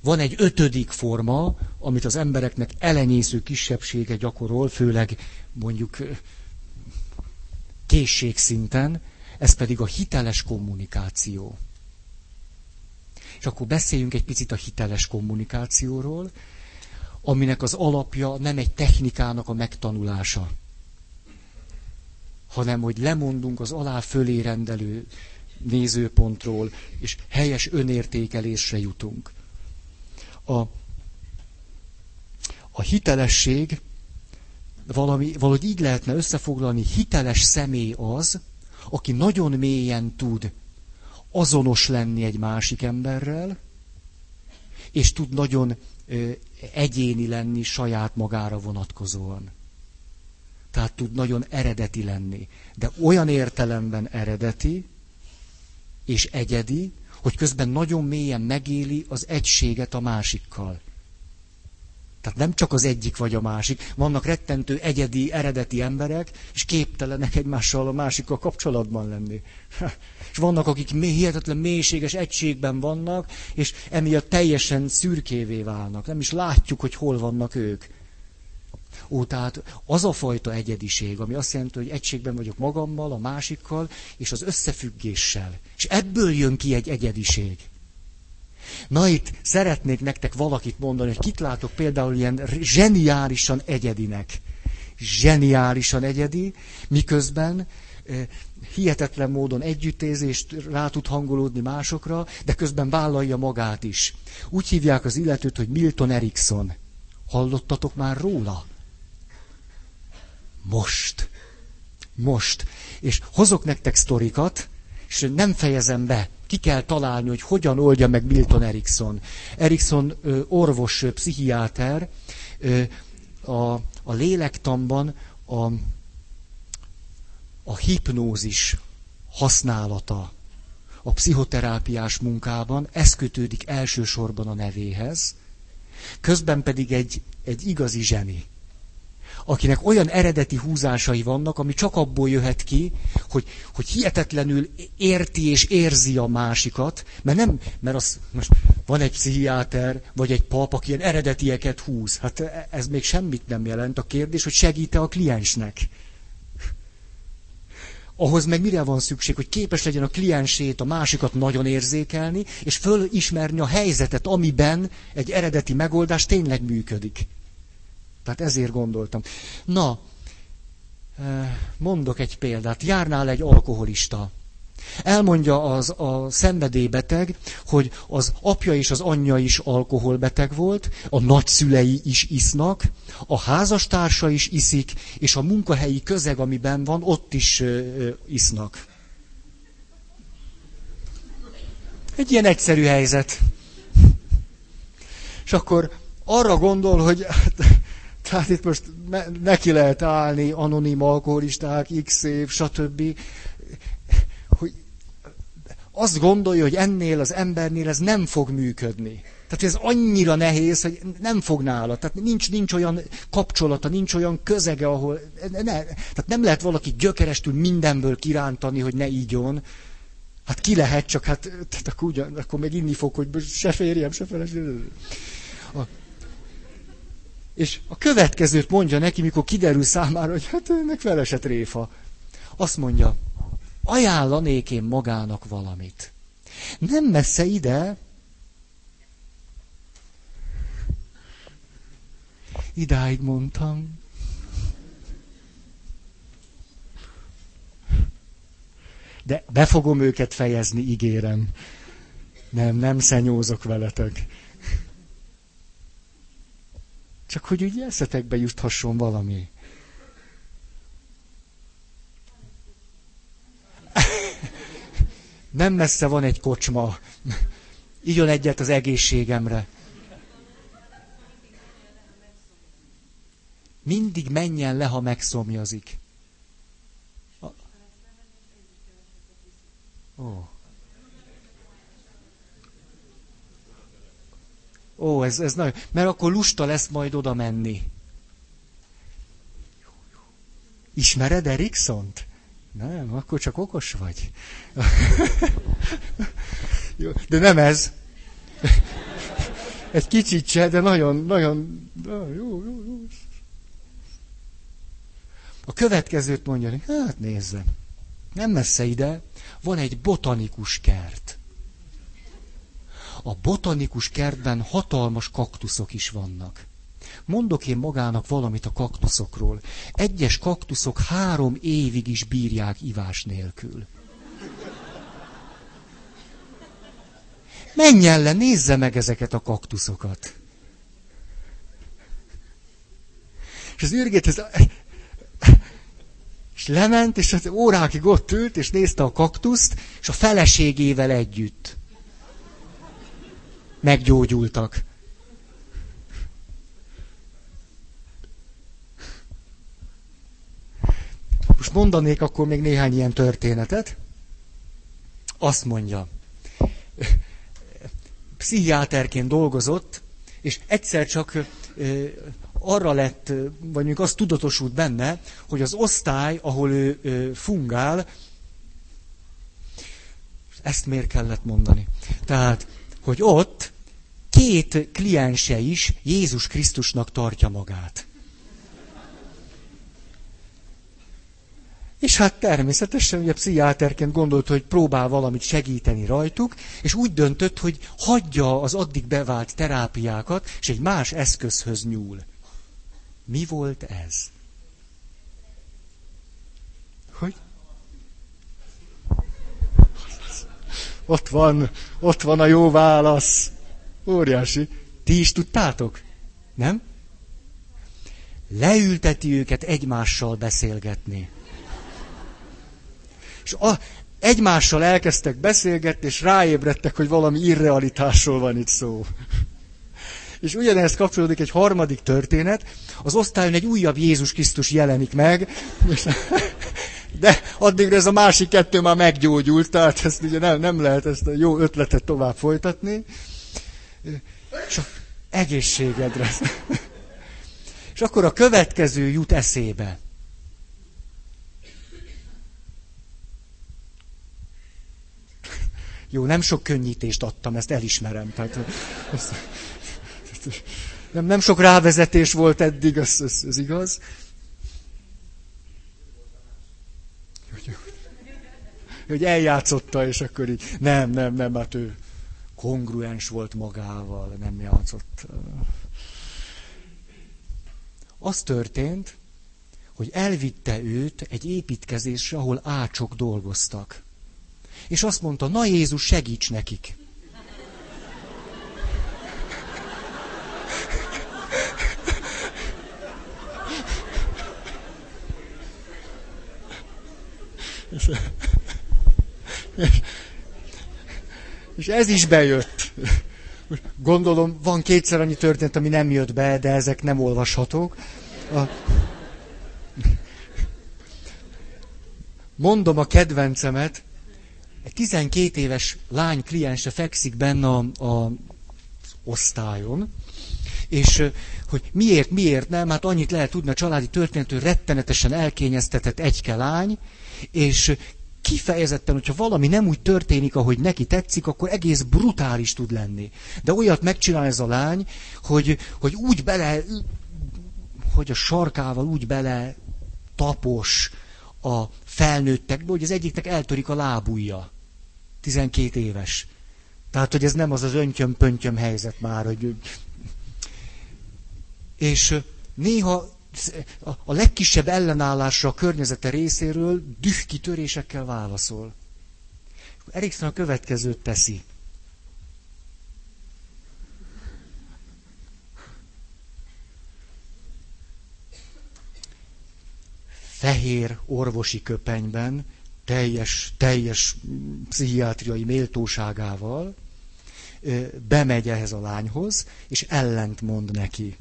van egy ötödik forma, amit az embereknek elenyésző kisebbsége gyakorol, főleg mondjuk készségszinten, ez pedig a hiteles kommunikáció. És akkor beszéljünk egy picit a hiteles kommunikációról, aminek az alapja nem egy technikának a megtanulása, hanem hogy lemondunk az alá fölé rendelő nézőpontról, és helyes önértékelésre jutunk. A, a hitelesség valami, valahogy így lehetne összefoglalni, hiteles személy az, aki nagyon mélyen tud azonos lenni egy másik emberrel, és tud nagyon ö, egyéni lenni saját magára vonatkozóan. Tehát tud nagyon eredeti lenni. De olyan értelemben eredeti és egyedi, hogy közben nagyon mélyen megéli az egységet a másikkal. Tehát nem csak az egyik vagy a másik. Vannak rettentő, egyedi, eredeti emberek, és képtelenek egymással a másikkal kapcsolatban lenni. És vannak, akik hihetetlen mélységes egységben vannak, és emiatt teljesen szürkévé válnak. Nem is látjuk, hogy hol vannak ők. Ó, tehát az a fajta egyediség, ami azt jelenti, hogy egységben vagyok magammal, a másikkal, és az összefüggéssel. És ebből jön ki egy egyediség. Na itt szeretnék nektek valakit mondani, hogy kit látok például ilyen zseniálisan egyedinek. Zseniálisan egyedi, miközben hihetetlen módon együttézést rá tud hangolódni másokra, de közben vállalja magát is. Úgy hívják az illetőt, hogy Milton Erickson. Hallottatok már róla? Most. Most. És hozok nektek sztorikat, és nem fejezem be. Ki kell találni, hogy hogyan oldja meg Milton Erickson. Erickson orvos, pszichiáter, a, a lélektamban a, a hipnózis használata a pszichoterápiás munkában, ez kötődik elsősorban a nevéhez, közben pedig egy, egy igazi zseni akinek olyan eredeti húzásai vannak, ami csak abból jöhet ki, hogy, hogy hihetetlenül érti és érzi a másikat, mert nem, mert az, most van egy pszichiáter, vagy egy pap, aki ilyen eredetieket húz. Hát ez még semmit nem jelent. A kérdés, hogy segíte a kliensnek. Ahhoz meg mire van szükség, hogy képes legyen a kliensét, a másikat nagyon érzékelni, és fölismerni a helyzetet, amiben egy eredeti megoldás tényleg működik. Tehát ezért gondoltam. Na, eh, mondok egy példát. Járnál egy alkoholista. Elmondja az a szenvedélybeteg, hogy az apja és az anyja is alkoholbeteg volt, a nagyszülei is isznak, a házastársa is iszik, és a munkahelyi közeg, amiben van, ott is ö, ö, isznak. Egy ilyen egyszerű helyzet. És akkor arra gondol, hogy hát, tehát itt most neki lehet állni, anonim alkoholisták, x év, stb. Hogy azt gondolja, hogy ennél az embernél ez nem fog működni. Tehát ez annyira nehéz, hogy nem fog nála. Tehát nincs, nincs olyan kapcsolata, nincs olyan közege, ahol... Ne, tehát nem lehet valaki gyökerestül mindenből kirántani, hogy ne ígyon. Hát ki lehet, csak hát tehát akkor, ugyan, akkor még inni fog, hogy se férjem, se feleségem. És a következőt mondja neki, mikor kiderül számára, hogy hát ennek felesett réfa. Azt mondja, ajánlanék én magának valamit. Nem messze ide, idáig mondtam. De be fogom őket fejezni, ígérem. Nem, nem szenyózok veletek. Csak hogy úgy eszetekbe juthasson valami. *laughs* Nem messze van egy kocsma. Igyon egyet az egészségemre. Mindig menjen le, ha megszomjazik. Ó. Ó, ez, ez nagyon... Mert akkor lusta lesz majd oda menni. Ismered Eriksont? Nem, akkor csak okos vagy. *laughs* de nem ez. *laughs* Egy kicsit se, de nagyon, nagyon... Jó, jó, jó. A következőt mondja, hát nézze, nem messze ide van egy botanikus kert. A botanikus kertben hatalmas kaktuszok is vannak. Mondok én magának valamit a kaktuszokról. Egyes kaktuszok három évig is bírják ivás nélkül. Menjen le, nézze meg ezeket a kaktuszokat. És az űrgét, ez, és lement, és az órákig ott ült, és nézte a kaktuszt, és a feleségével együtt. Meggyógyultak. Most mondanék akkor még néhány ilyen történetet. Azt mondja, pszichiáterként dolgozott, és egyszer csak arra lett, vagy mondjuk azt tudatosult benne, hogy az osztály, ahol ő fungál, ezt miért kellett mondani? Tehát, hogy ott két kliense is Jézus Krisztusnak tartja magát. És hát természetesen ugye pszichiáterként gondolt, hogy próbál valamit segíteni rajtuk, és úgy döntött, hogy hagyja az addig bevált terápiákat, és egy más eszközhöz nyúl. Mi volt ez? Hogy? Ott van, ott van a jó válasz. Óriási. Ti is tudtátok? Nem? Leülteti őket egymással beszélgetni. És a, egymással elkezdtek beszélgetni, és ráébredtek, hogy valami irrealitásról van itt szó. És ugyanehez kapcsolódik egy harmadik történet. Az osztályon egy újabb Jézus Krisztus jelenik meg, de addigra ez a másik kettő már meggyógyult, tehát ezt ugye nem, nem lehet ezt a jó ötletet tovább folytatni. És a egészségedre. És akkor a következő jut eszébe. Jó, nem sok könnyítést adtam, ezt elismerem. Tehát, ezt, nem, nem sok rávezetés volt eddig, ez, ez, ez igaz. Hogy, hogy eljátszotta, és akkor így, nem, nem, nem, hát ő kongruens volt magával, nem játszott. Az történt, hogy elvitte őt egy építkezésre, ahol ácsok dolgoztak. És azt mondta, na Jézus, segíts nekik. És, ez is bejött. Gondolom, van kétszer annyi történet, ami nem jött be, de ezek nem olvashatók. A... Mondom a kedvencemet, egy 12 éves lány kliense fekszik benne a, a osztályon, és hogy miért, miért nem, hát annyit lehet tudni a családi történetről, rettenetesen elkényeztetett egyke lány, és kifejezetten, hogyha valami nem úgy történik, ahogy neki tetszik, akkor egész brutális tud lenni. De olyat megcsinál ez a lány, hogy, hogy úgy bele, hogy a sarkával úgy bele tapos a felnőttekbe, hogy az egyiknek eltörik a lábúja. 12 éves. Tehát, hogy ez nem az az öntyöm-pöntyöm helyzet már, hogy... És néha a legkisebb ellenállásra a környezete részéről dühkitörésekkel válaszol. Erikson a következőt teszi. Fehér orvosi köpenyben, teljes, teljes pszichiátriai méltóságával bemegy ehhez a lányhoz, és ellent mond neki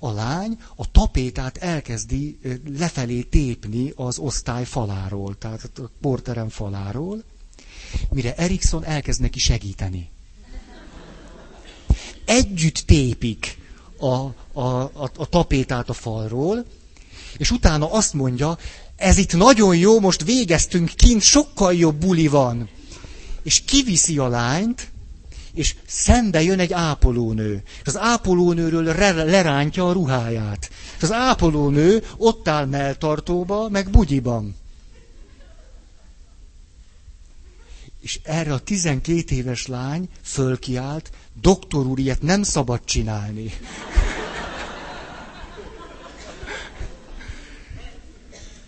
a lány a tapétát elkezdi lefelé tépni az osztály faláról, tehát a porterem faláról, mire Erikson elkezd neki segíteni. Együtt tépik a, a, a, a tapétát a falról, és utána azt mondja, ez itt nagyon jó, most végeztünk kint, sokkal jobb buli van. És kiviszi a lányt, és szembe jön egy ápolónő. És az ápolónőről re- lerántja a ruháját. És az ápolónő ott áll melltartóba, meg bugyiban. És erre a 12 éves lány fölkiált, doktor úr, ilyet nem szabad csinálni.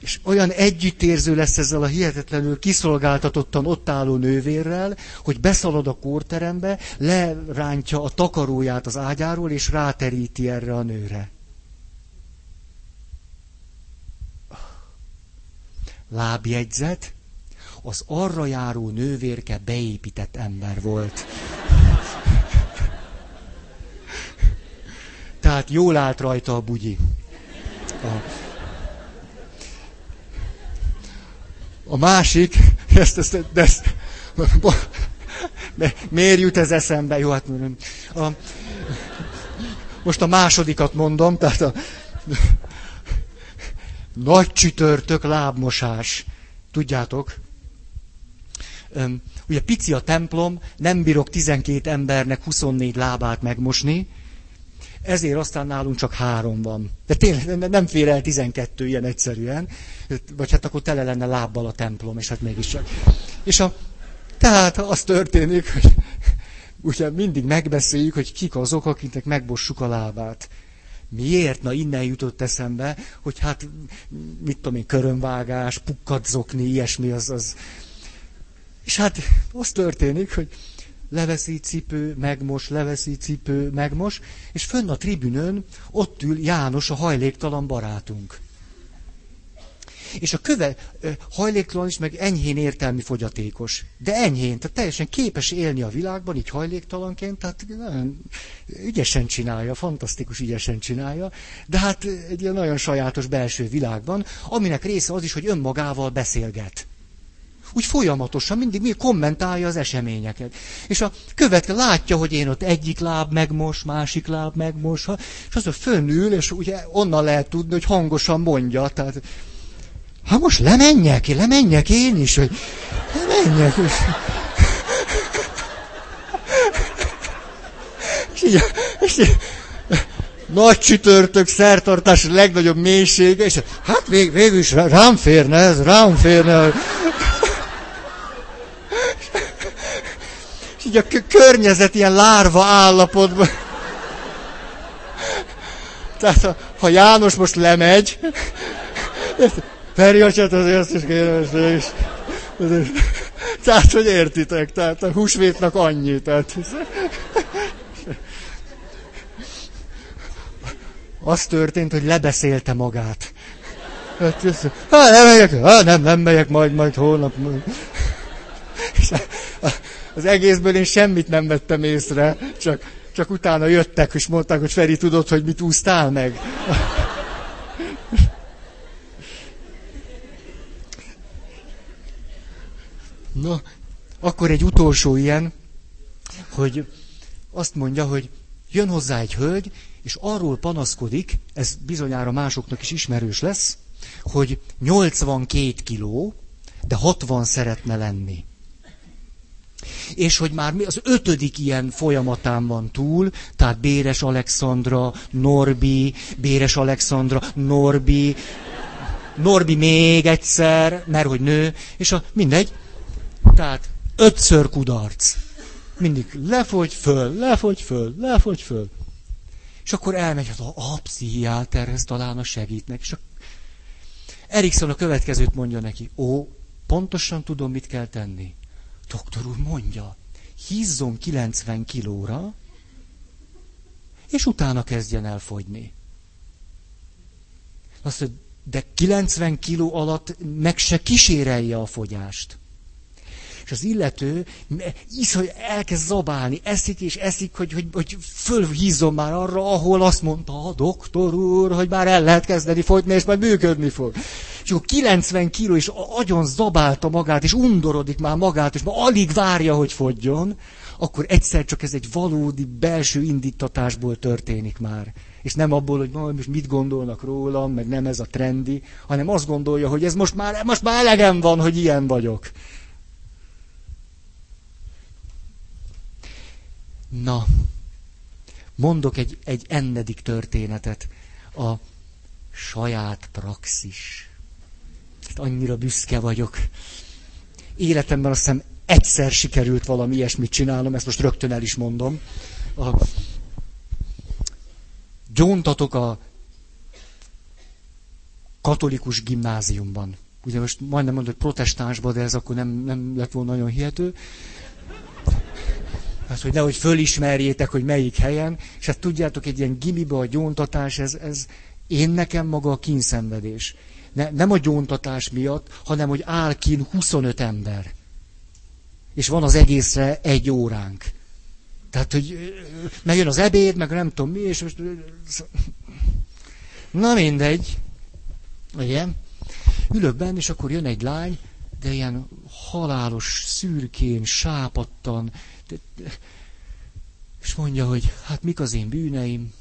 És olyan együttérző lesz ezzel a hihetetlenül kiszolgáltatottan ott álló nővérrel, hogy beszalad a kórterembe, lerántja a takaróját az ágyáról, és ráteríti erre a nőre. Lábjegyzet, az arra járó nővérke beépített ember volt. Tehát jól állt rajta a bugyi. A... A másik, *laughs* ezt, ezt, de ezt, de *laughs* miért jut ez eszembe? Jó, hát a, most a másodikat mondom, tehát a nagy csütörtök lábmosás. Tudjátok? Ugye pici a templom, nem bírok 12 embernek 24 lábát megmosni, ezért aztán nálunk csak három van. De tényleg nem fér el 12 ilyen egyszerűen, vagy hát akkor tele lenne lábbal a templom, és hát mégiscsak. És a, tehát az történik, hogy *laughs* ugye mindig megbeszéljük, hogy kik azok, akiknek megbossuk a lábát. Miért? Na innen jutott eszembe, hogy hát, mit tudom én, körömvágás, pukkadzokni, ilyesmi, az, az. És hát az történik, hogy leveszi cipő, megmos, leveszi cipő, megmos, és fönn a tribünön ott ül János, a hajléktalan barátunk. És a köve hajléktalan is, meg enyhén értelmi fogyatékos. De enyhén, tehát teljesen képes élni a világban, így hajléktalanként, tehát nagyon ügyesen csinálja, fantasztikus ügyesen csinálja, de hát egy ilyen nagyon sajátos belső világban, aminek része az is, hogy önmagával beszélget. Úgy folyamatosan, mindig, mindig kommentálja az eseményeket. És a következő látja, hogy én ott egyik láb megmos, másik láb megmos, és az a fönnül, és ugye onnan lehet tudni, hogy hangosan mondja. Tehát, ha most lemenjek, lemenjek én is, hogy lemenjek. *laughs* És... Nagy csütörtök, szertartás legnagyobb mélysége, és hát vég, végül is rám férne ez, rám férne így a környezet ilyen lárva állapotban. Tehát ha János most lemegy, Feri atyát azért azt is kérem, és tehát, hogy értitek, tehát a húsvétnak annyi, tehát... Az történt, hogy lebeszélte magát. Hát, nem megyek, hát, nem, nem megyek, majd, majd holnap. Majd. És az egészből én semmit nem vettem észre, csak, csak utána jöttek, és mondták, hogy Feri, tudod, hogy mit úsztál meg? *laughs* Na, akkor egy utolsó ilyen, hogy azt mondja, hogy jön hozzá egy hölgy, és arról panaszkodik, ez bizonyára másoknak is ismerős lesz, hogy 82 kiló, de 60 szeretne lenni. És hogy már mi az ötödik ilyen folyamatán van túl, tehát Béres Alexandra, Norbi, Béres Alexandra, Norbi, Norbi még egyszer, mert hogy nő, és a, mindegy. Tehát ötször kudarc. Mindig lefogy föl, lefogy föl, lefogy föl. És akkor elmegy, hát a, a pszichiáterhez talán a segítnek. És a Erikson a következőt mondja neki. Ó, pontosan tudom, mit kell tenni. Doktor úr mondja, hízzon 90 kilóra, és utána kezdjen el fogyni. Azt mondja, de 90 kiló alatt meg se kísérelje a fogyást. És az illető is, hogy elkezd zabálni, eszik és eszik, hogy, hogy, hogy fölhízom már arra, ahol azt mondta a doktor úr, hogy már el lehet kezdeni fogyni, és majd működni fog. És akkor 90 kiló, és agyon zabálta magát, és undorodik már magát, és már alig várja, hogy fogjon, akkor egyszer csak ez egy valódi belső indítatásból történik már. És nem abból, hogy most mit gondolnak rólam, meg nem ez a trendi, hanem azt gondolja, hogy ez most már, most már elegem van, hogy ilyen vagyok. Na, mondok egy, egy ennedik történetet. A saját praxis. Annyira büszke vagyok. Életemben azt hiszem egyszer sikerült valami ilyesmit csinálnom, ezt most rögtön el is mondom. A, gyóntatok a katolikus gimnáziumban. Ugye most majdnem mondod, hogy protestánsban, de ez akkor nem, nem lett volna nagyon hihető. Hát, hogy nehogy fölismerjétek, hogy melyik helyen, és hát tudjátok, egy ilyen gimibe a gyóntatás, ez, ez én nekem maga a kínszenvedés. Ne, nem a gyóntatás miatt, hanem hogy áll kín 25 ember. És van az egészre egy óránk. Tehát, hogy megjön az ebéd, meg nem tudom mi, és most... Na mindegy. Ugye? Ülök benne, és akkor jön egy lány, de ilyen halálos, szürkén, sápattan, és mondja, hogy hát mik az én bűneim?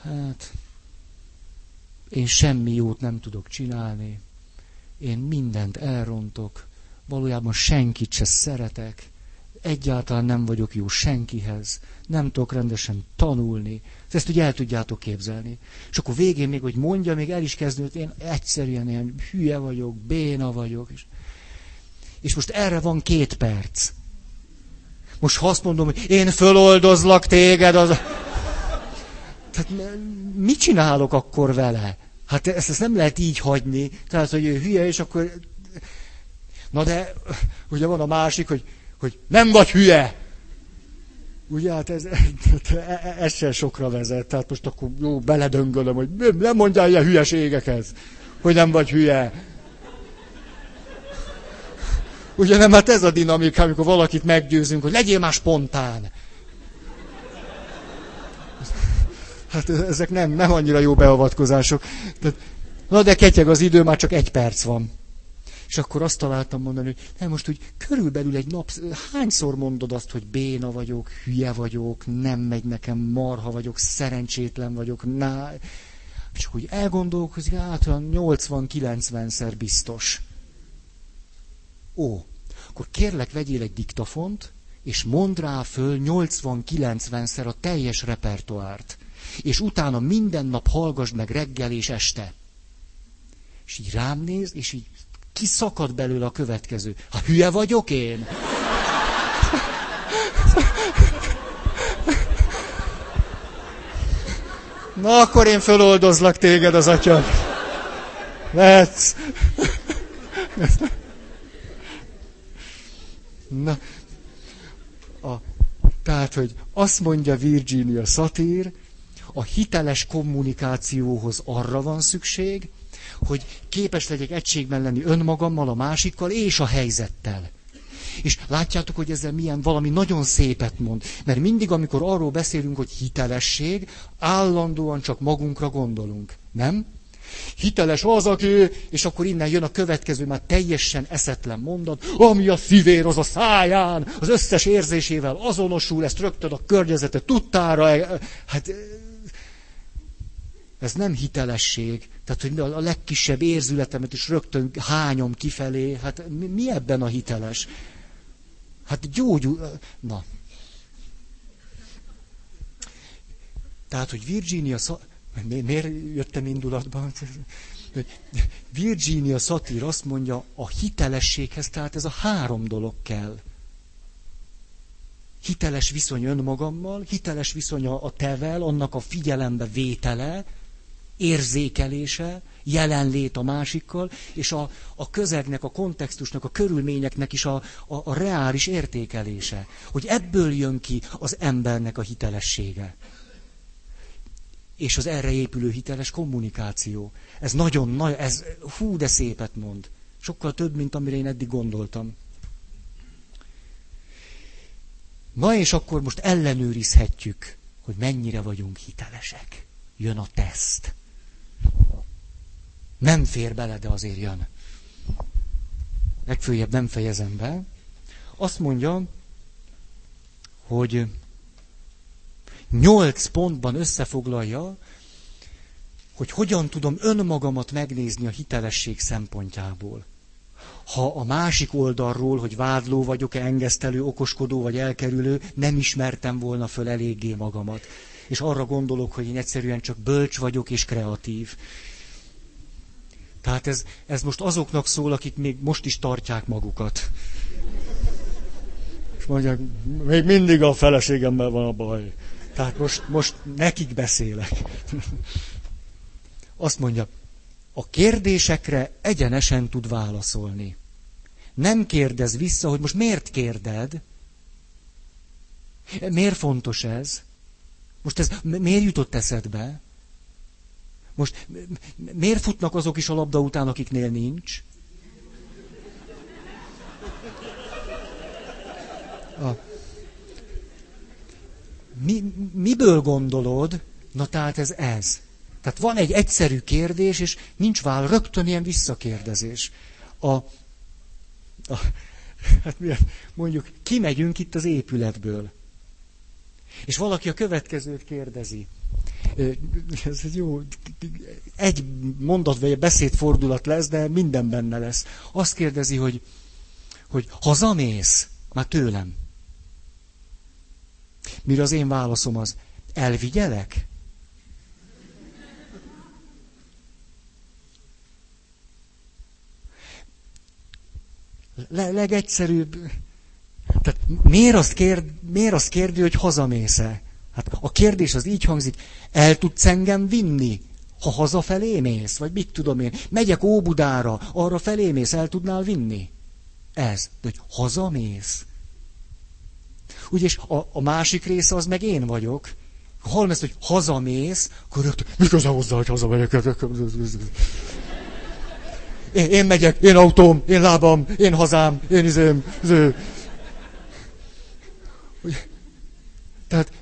Hát, én semmi jót nem tudok csinálni, én mindent elrontok, valójában senkit se szeretek, egyáltalán nem vagyok jó senkihez, nem tudok rendesen tanulni. Ezt ugye el tudjátok képzelni. És akkor végén még, hogy mondja, még el is kezdődött, én egyszerűen ilyen hülye vagyok, béna vagyok. És, és most erre van két perc. Most ha azt mondom, hogy én föloldozlak téged, az... Tehát mit csinálok akkor vele? Hát ezt, ezt nem lehet így hagyni. Tehát, hogy ő hülye, és akkor... Na de, ugye van a másik, hogy, hogy nem vagy hülye. Ugye, hát ez, ez sem sokra vezet. Tehát most akkor jó, beledöngölöm, hogy nem mondjál ilyen hülyeségekhez, hogy nem vagy hülye. Ugye nem, hát ez a dinamika, amikor valakit meggyőzünk, hogy legyél már spontán. Hát ezek nem, nem annyira jó beavatkozások. De, na de ketyeg az idő, már csak egy perc van. És akkor azt találtam mondani, hogy nem most úgy körülbelül egy nap, hányszor mondod azt, hogy béna vagyok, hülye vagyok, nem megy nekem, marha vagyok, szerencsétlen vagyok, ná... És úgy elgondolkozik, hát olyan 80-90-szer biztos. Ó, akkor kérlek, vegyél egy diktafont, és mondd rá föl 80-90-szer a teljes repertoárt. És utána minden nap hallgass meg reggel és este. És így rám néz, és így kiszakad belőle a következő. Ha hülye vagyok én? Na, akkor én föloldozlak téged az atya. Lehetsz. Na, a, tehát, hogy azt mondja Virginia Satir, a hiteles kommunikációhoz arra van szükség, hogy képes legyek egységben lenni önmagammal, a másikkal és a helyzettel. És látjátok, hogy ezzel milyen valami nagyon szépet mond. Mert mindig, amikor arról beszélünk, hogy hitelesség, állandóan csak magunkra gondolunk. Nem? Hiteles az, aki, és akkor innen jön a következő, már teljesen eszetlen mondat, ami a szívér, az a száján, az összes érzésével azonosul, ezt rögtön a környezete tudtára. Hát ez nem hitelesség. Tehát, hogy a legkisebb érzületemet is rögtön hányom kifelé. Hát mi ebben a hiteles? Hát gyógyul... Na. Tehát, hogy Virginia... Miért jöttem indulatba? Virginia Satir azt mondja, a hitelességhez, tehát ez a három dolog kell. Hiteles viszony önmagammal, hiteles viszony a tevel, annak a figyelembe vétele, érzékelése, jelenlét a másikkal, és a, a közegnek, a kontextusnak, a körülményeknek is a, a, a reális értékelése. Hogy ebből jön ki az embernek a hitelessége. És az erre épülő hiteles kommunikáció. Ez nagyon nagy, ez hú, de szépet mond. Sokkal több, mint amire én eddig gondoltam. Na és akkor most ellenőrizhetjük, hogy mennyire vagyunk hitelesek. Jön a teszt. Nem fér bele, de azért jön. Legfőjebb nem fejezem be. Azt mondja, hogy nyolc pontban összefoglalja, hogy hogyan tudom önmagamat megnézni a hitelesség szempontjából. Ha a másik oldalról, hogy vádló vagyok-e, engesztelő, okoskodó vagy elkerülő, nem ismertem volna föl eléggé magamat. És arra gondolok, hogy én egyszerűen csak bölcs vagyok és kreatív. Tehát ez, ez most azoknak szól, akik még most is tartják magukat. És mondják, még mindig a feleségemmel van a baj. Tehát most, most nekik beszélek. Azt mondja, a kérdésekre egyenesen tud válaszolni. Nem kérdez vissza, hogy most miért kérded? Miért fontos ez? Most ez miért jutott eszedbe? Most miért futnak azok is a labda után, akiknél nincs? A, mi, miből gondolod? Na tehát ez ez. Tehát van egy egyszerű kérdés, és nincs válasz, rögtön ilyen visszakérdezés. A, a, hát mondjuk kimegyünk itt az épületből, és valaki a következőt kérdezi ez egy jó, egy mondat vagy egy beszédfordulat lesz, de minden benne lesz. Azt kérdezi, hogy, hogy hazamész? Már tőlem. Mire az én válaszom az, elvigyelek? Le- legegyszerűbb. Tehát miért azt, kérd, miért azt kérdi, hogy hazamész-e? Hát a kérdés az így hangzik, el tudsz engem vinni, ha hazafelé mész, vagy mit tudom én, megyek Óbudára, arra felé mész, el tudnál vinni? Ez, de hogy hazamész. Ugye, és a, a másik része az meg én vagyok. Ha hallom ezt, hogy hazamész, akkor rögtön, mi köze hozzá, hogy hazamegyek? Én, én megyek, én autóm, én lábam, én hazám, én izém, izé. Tehát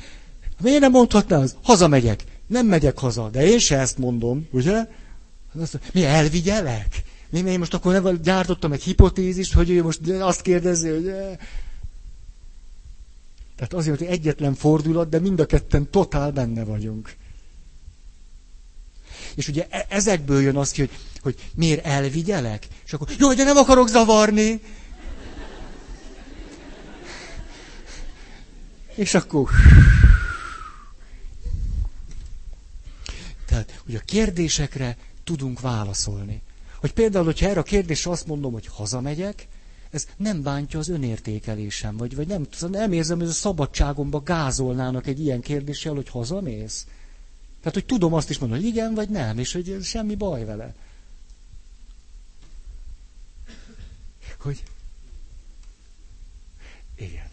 *laughs* miért nem mondhatná az? Hazamegyek. Nem megyek haza, de én se ezt mondom, ugye? Mi elvigyelek? Mi, én most akkor nem gyártottam egy hipotézist, hogy ő most azt kérdezi, hogy... Tehát azért, hogy egyetlen fordulat, de mind a ketten totál benne vagyunk. És ugye e- ezekből jön az ki, hogy, hogy miért elvigyelek? És akkor, jó, de nem akarok zavarni. És akkor... Tehát, hogy a kérdésekre tudunk válaszolni. Hogy például, hogyha erre a kérdésre azt mondom, hogy hazamegyek, ez nem bántja az önértékelésem, vagy, vagy nem, nem érzem, hogy a szabadságomba gázolnának egy ilyen kérdéssel, hogy hazamész. Tehát, hogy tudom azt is mondani, hogy igen, vagy nem, és hogy semmi baj vele. Hogy igen.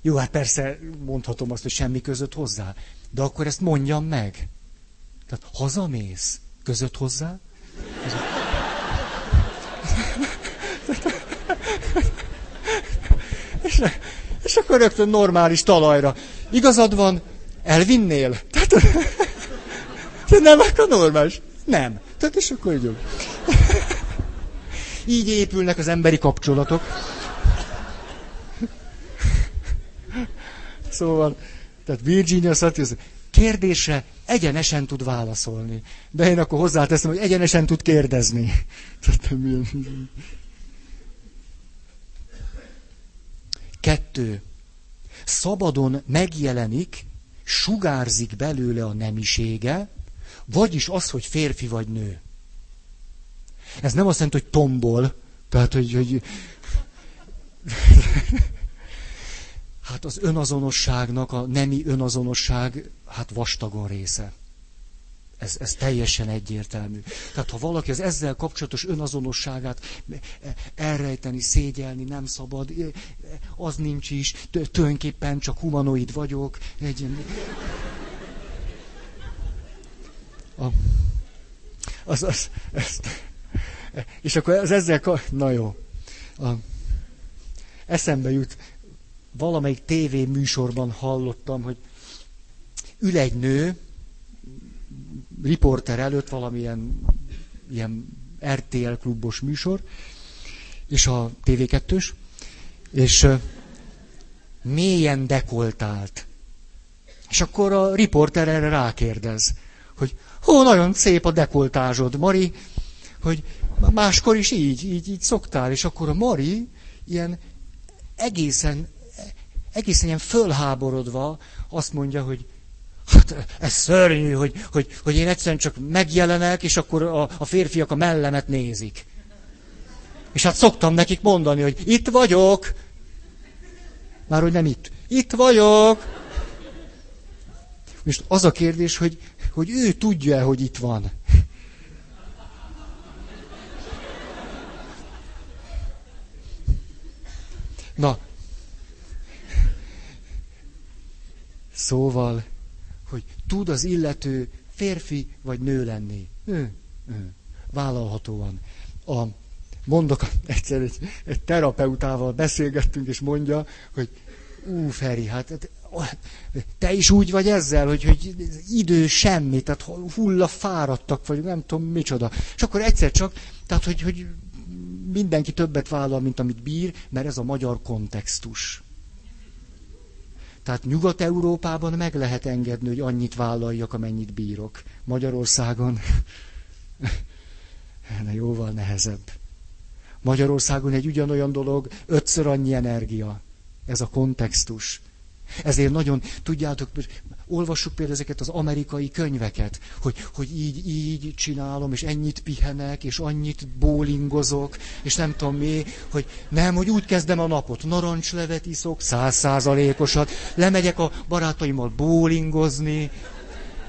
Jó, hát persze mondhatom azt, hogy semmi között hozzá, de akkor ezt mondjam meg. Tehát hazamész között hozzá? És, és akkor rögtön normális talajra. Igazad van, elvinnél? Tehát, nem, akkor normális. Nem. Tehát és akkor így. így épülnek az emberi kapcsolatok. Szóval, tehát Virginia Satir kérdésre egyenesen tud válaszolni. De én akkor hozzáteszem, hogy egyenesen tud kérdezni. Kettő. Szabadon megjelenik, sugárzik belőle a nemisége, vagyis az, hogy férfi vagy nő. Ez nem azt jelenti, hogy tombol, tehát, hogy, hogy *laughs* Hát az önazonosságnak, a nemi önazonosság, hát vastagon része. Ez, ez teljesen egyértelmű. Tehát ha valaki az ezzel kapcsolatos önazonosságát elrejteni, szégyelni nem szabad, az nincs is, tulajdonképpen csak humanoid vagyok. Egy... A, az, az, ezt, és akkor az ezzel, na jó, a, eszembe jut, valamelyik tévé műsorban hallottam, hogy ül egy nő, riporter előtt valamilyen ilyen RTL klubos műsor, és a TV2-s, és mélyen dekoltált. És akkor a riporter erre rákérdez, hogy hó, nagyon szép a dekoltázsod, Mari, hogy máskor is így, így, így szoktál, és akkor a Mari ilyen egészen egészen ilyen fölháborodva azt mondja, hogy hát ez szörnyű, hogy, hogy, hogy én egyszerűen csak megjelenek, és akkor a, a férfiak a mellemet nézik. És hát szoktam nekik mondani, hogy itt vagyok. Már hogy nem itt. Itt vagyok. Most az a kérdés, hogy, hogy ő tudja-e, hogy itt van. Na, Szóval, hogy tud az illető férfi vagy nő lenni. Ő, ő, vállalhatóan. A, mondok, *laughs* egyszer egy, egy terapeutával beszélgettünk, és mondja, hogy ú, Feri, hát te is úgy vagy ezzel, hogy, hogy idő semmi, tehát hulla fáradtak, vagy nem tudom micsoda. És akkor egyszer csak, tehát hogy, hogy mindenki többet vállal, mint amit bír, mert ez a magyar kontextus. Tehát Nyugat-Európában meg lehet engedni, hogy annyit vállaljak, amennyit bírok. Magyarországon *laughs* de jóval nehezebb. Magyarországon egy ugyanolyan dolog, ötször annyi energia. Ez a kontextus. Ezért nagyon, tudjátok, olvassuk például ezeket az amerikai könyveket, hogy, hogy így, így csinálom, és ennyit pihenek, és annyit bólingozok, és nem tudom mi, hogy nem, hogy úgy kezdem a napot, narancslevet iszok, százszázalékosat, lemegyek a barátaimmal bólingozni,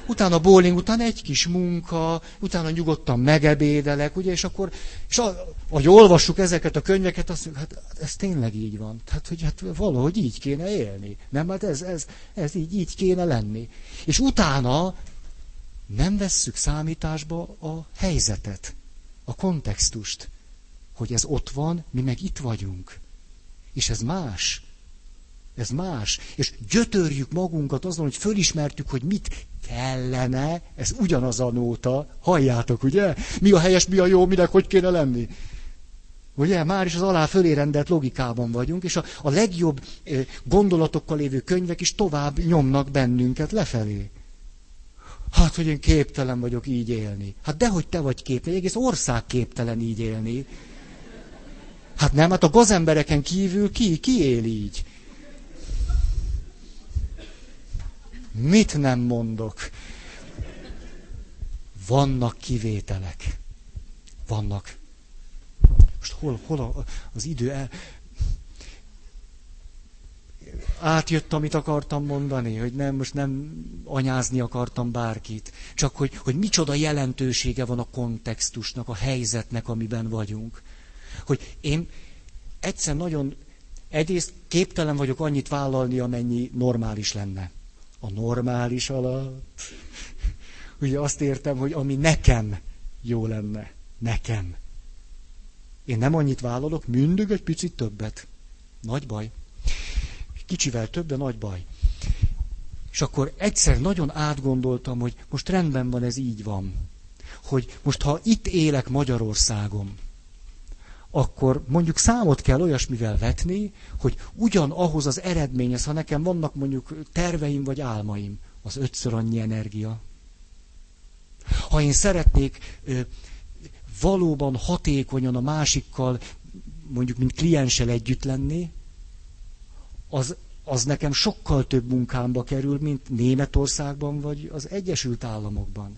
utána bowling, utána egy kis munka, utána nyugodtan megebédelek, ugye, és akkor, és a, ahogy olvassuk ezeket a könyveket, azt hát ez tényleg így van. Tehát, hogy hát valahogy így kéne élni. Nem, hát ez, ez, ez így, így kéne lenni. És utána nem vesszük számításba a helyzetet, a kontextust, hogy ez ott van, mi meg itt vagyunk. És ez más. Ez más. És gyötörjük magunkat azon, hogy fölismertük, hogy mit kellene, ez ugyanaz a nóta, halljátok, ugye? Mi a helyes, mi a jó, minek hogy kéne lenni. Ugye, már is az alá fölé rendelt logikában vagyunk, és a, a legjobb gondolatokkal lévő könyvek is tovább nyomnak bennünket lefelé. Hát, hogy én képtelen vagyok így élni. Hát dehogy te vagy képtelen, egész ország képtelen így élni. Hát nem, hát a gazembereken kívül ki, ki él így? Mit nem mondok? Vannak kivételek. Vannak. Most hol, hol az idő el... Átjött, amit akartam mondani, hogy nem, most nem anyázni akartam bárkit, csak hogy, hogy micsoda jelentősége van a kontextusnak, a helyzetnek, amiben vagyunk. Hogy én egyszer nagyon, egyrészt képtelen vagyok annyit vállalni, amennyi normális lenne a normális alatt. Ugye azt értem, hogy ami nekem jó lenne. Nekem. Én nem annyit vállalok, mindig egy picit többet. Nagy baj. Kicsivel több, de nagy baj. És akkor egyszer nagyon átgondoltam, hogy most rendben van, ez így van. hogy most ha itt élek Magyarországon, akkor mondjuk számot kell olyasmivel vetni, hogy ugyan ahhoz az eredményhez, ha nekem vannak mondjuk terveim vagy álmaim, az ötször annyi energia. Ha én szeretnék ö, valóban hatékonyan a másikkal, mondjuk mint klienssel együtt lenni, az, az nekem sokkal több munkámba kerül, mint Németországban vagy az Egyesült Államokban.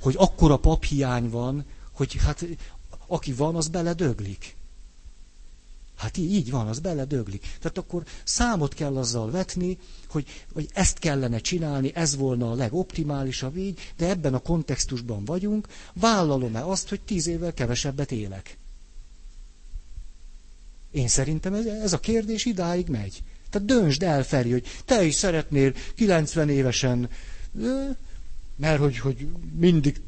Hogy akkora paphiány van, hogy hát aki van, az beledöglik. Hát így van, az beledöglik. Tehát akkor számot kell azzal vetni, hogy, hogy ezt kellene csinálni, ez volna a legoptimálisabb így, de ebben a kontextusban vagyunk, vállalom-e azt, hogy tíz évvel kevesebbet élek? Én szerintem ez, ez a kérdés idáig megy. Tehát döntsd el, Feri, hogy te is szeretnél 90 évesen, mert hogy, hogy mindig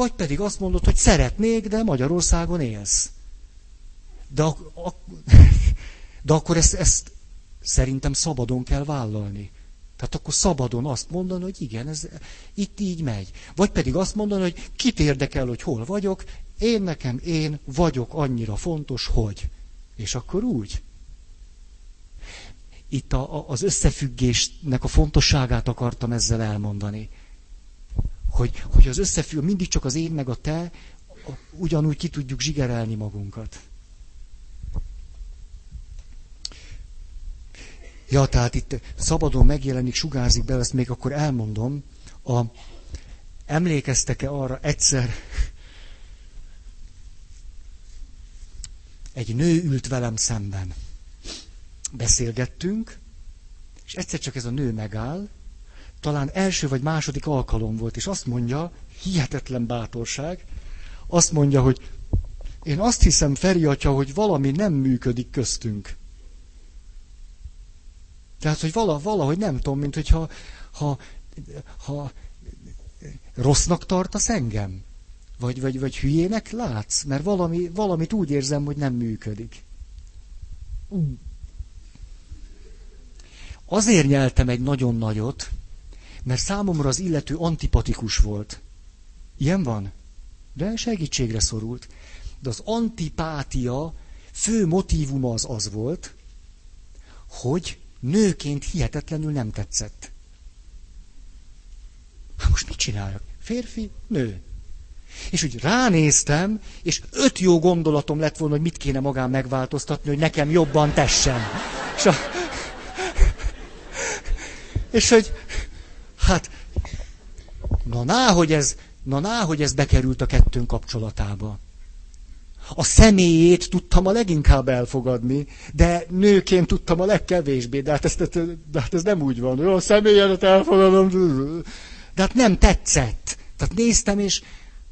vagy pedig azt mondod, hogy szeretnék, de Magyarországon élsz. De, a, a, *laughs* de akkor ezt, ezt szerintem szabadon kell vállalni. Tehát akkor szabadon azt mondani, hogy igen, ez itt így megy. Vagy pedig azt mondani, hogy kit érdekel, hogy hol vagyok, én nekem, én vagyok annyira fontos, hogy. És akkor úgy. Itt a, a, az összefüggésnek a fontosságát akartam ezzel elmondani hogy, hogy az összefügg, mindig csak az én meg a te, ugyanúgy ki tudjuk zsigerelni magunkat. Ja, tehát itt szabadon megjelenik, sugárzik be, ezt még akkor elmondom. A, emlékeztek-e arra egyszer, egy nő ült velem szemben. Beszélgettünk, és egyszer csak ez a nő megáll, talán első vagy második alkalom volt, és azt mondja, hihetetlen bátorság, azt mondja, hogy én azt hiszem, Feri atya, hogy valami nem működik köztünk. Tehát, hogy vala, valahogy nem tudom, mint hogyha ha, ha rossznak tartasz engem? Vagy, vagy, vagy hülyének látsz? Mert valami, valamit úgy érzem, hogy nem működik. Azért nyeltem egy nagyon nagyot, mert számomra az illető antipatikus volt. Ilyen van? De segítségre szorult. De az antipátia fő motívuma az az volt, hogy nőként hihetetlenül nem tetszett. Hát most mit csináljak? Férfi, nő. És úgy ránéztem, és öt jó gondolatom lett volna, hogy mit kéne magán megváltoztatni, hogy nekem jobban tessen. És, a... és hogy Hát, na ná, hogy ez, na ná, hogy ez bekerült a kettőnk kapcsolatába. A személyét tudtam a leginkább elfogadni, de nőként tudtam a legkevésbé. De hát ez, de hát ez nem úgy van. Jó, a személyedet elfogadom. De hát nem tetszett. Tehát néztem, és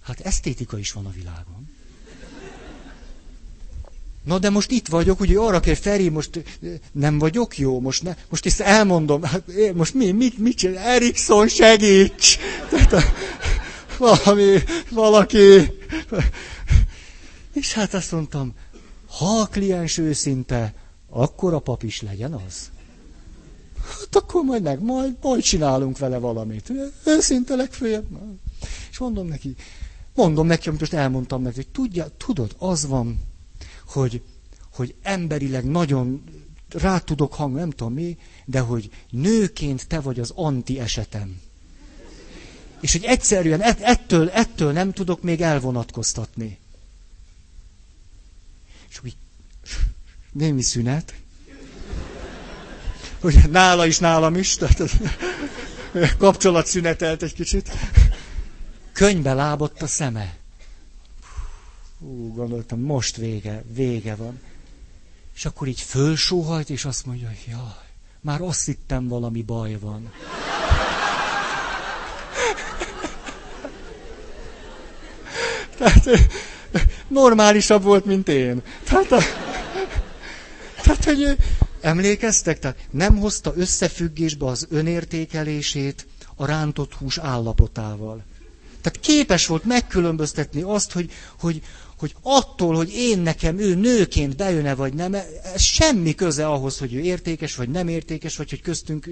hát esztétika is van a világon. Na de most itt vagyok, ugye arra kell, Feri, most nem vagyok jó, most, ne, most ezt elmondom, hát most mi, mit, mit csinál? Erikson segíts! Tehát a, valami, valaki. És hát azt mondtam, ha a kliens őszinte, akkor a pap is legyen az. Hát akkor majd meg, majd, majd csinálunk vele valamit. Őszinte legfőjebb. És mondom neki, mondom neki, amit most elmondtam neki, hogy tudja, tudod, az van, hogy, hogy emberileg nagyon rá tudok hang, nem tudom mi, de hogy nőként te vagy az anti esetem. És hogy egyszerűen ettől, ettől nem tudok még elvonatkoztatni. És úgy némi szünet. Hogy nála is, nálam is, tehát kapcsolat szünetelt egy kicsit. Könybe lábott a szeme. Hú, gondoltam, most vége, vége van. És akkor így fölsóhajt, és azt mondja, hogy jaj, már azt hittem valami baj van. *laughs* Tehát normálisabb volt, mint én. Tehát, a, tehát hogy emlékeztek? Tehát nem hozta összefüggésbe az önértékelését a rántott hús állapotával. Tehát képes volt megkülönböztetni azt, hogy, hogy, hogy attól, hogy én nekem ő nőként bejön-e vagy nem, ez semmi köze ahhoz, hogy ő értékes vagy nem értékes, vagy hogy köztünk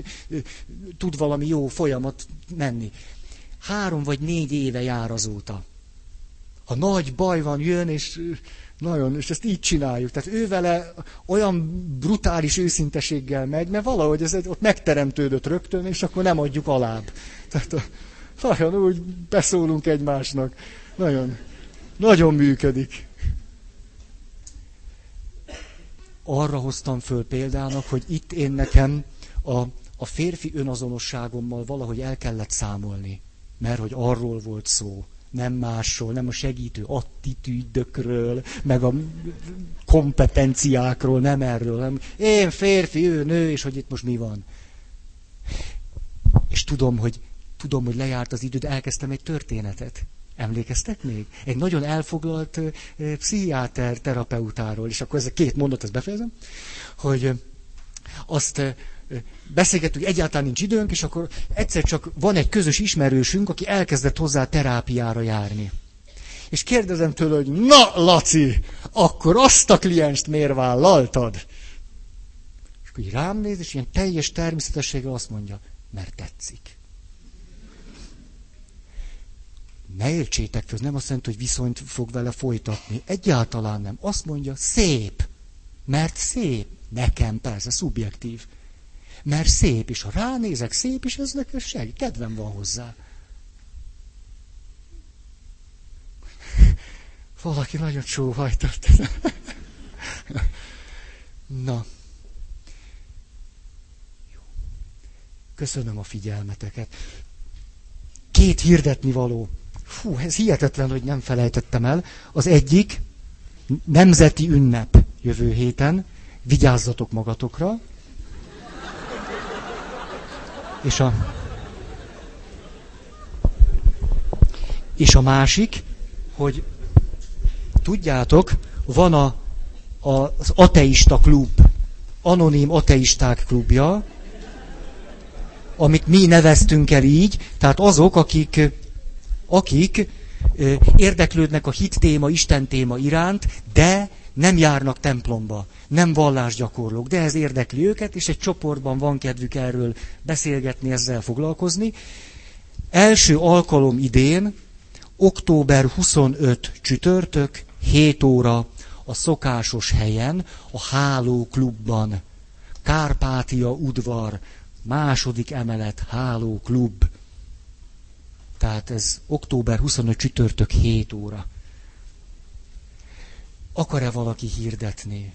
tud valami jó folyamat menni. három vagy négy éve jár azóta. Ha nagy baj van, jön, és nagyon, és ezt így csináljuk. Tehát ő vele olyan brutális őszinteséggel megy, mert valahogy ez ott megteremtődött rögtön, és akkor nem adjuk alább. Tehát nagyon úgy beszólunk egymásnak. Nagyon, nagyon működik. Arra hoztam föl példának, hogy itt én nekem a, a férfi önazonosságommal valahogy el kellett számolni. Mert hogy arról volt szó nem másról, nem a segítő attitűdökről, meg a kompetenciákról, nem erről, nem én férfi, ő nő, és hogy itt most mi van. És tudom, hogy tudom, hogy lejárt az időd, elkezdtem egy történetet. Emlékeztek még? Egy nagyon elfoglalt pszichiáter terapeutáról, és akkor ez a két mondat, ezt befejezem, hogy azt beszélgettünk, egyáltalán nincs időnk, és akkor egyszer csak van egy közös ismerősünk, aki elkezdett hozzá terápiára járni. És kérdezem tőle, hogy na, Laci, akkor azt a klienst miért vállaltad? És akkor így rám néz, és ilyen teljes természetességgel azt mondja, mert tetszik. Ne értsétek föl, nem azt jelenti, hogy viszonyt fog vele folytatni. Egyáltalán nem. Azt mondja, szép. Mert szép. Nekem persze, szubjektív. Mert szép, és ha ránézek, szép, és ez nekem segít. Kedvem van hozzá. *laughs* Valaki nagyon sóhajtott. *laughs* Na. Köszönöm a figyelmeteket. Két hirdetni való. Fú, ez hihetetlen, hogy nem felejtettem el. Az egyik, nemzeti ünnep jövő héten. Vigyázzatok magatokra. És a, és a másik, hogy tudjátok, van a, a, az ateista klub, anonim ateisták klubja, amit mi neveztünk el így, tehát azok, akik, akik érdeklődnek a hit téma, Isten téma iránt, de nem járnak templomba, nem vallásgyakorlók, de ez érdekli őket, és egy csoportban van kedvük erről beszélgetni, ezzel foglalkozni. Első alkalom idén, október 25 csütörtök, 7 óra a szokásos helyen, a Háló klubban. Kárpátia udvar, második emelet, Háló klub. Tehát ez október 25 csütörtök 7 óra. Akar-e valaki hirdetni?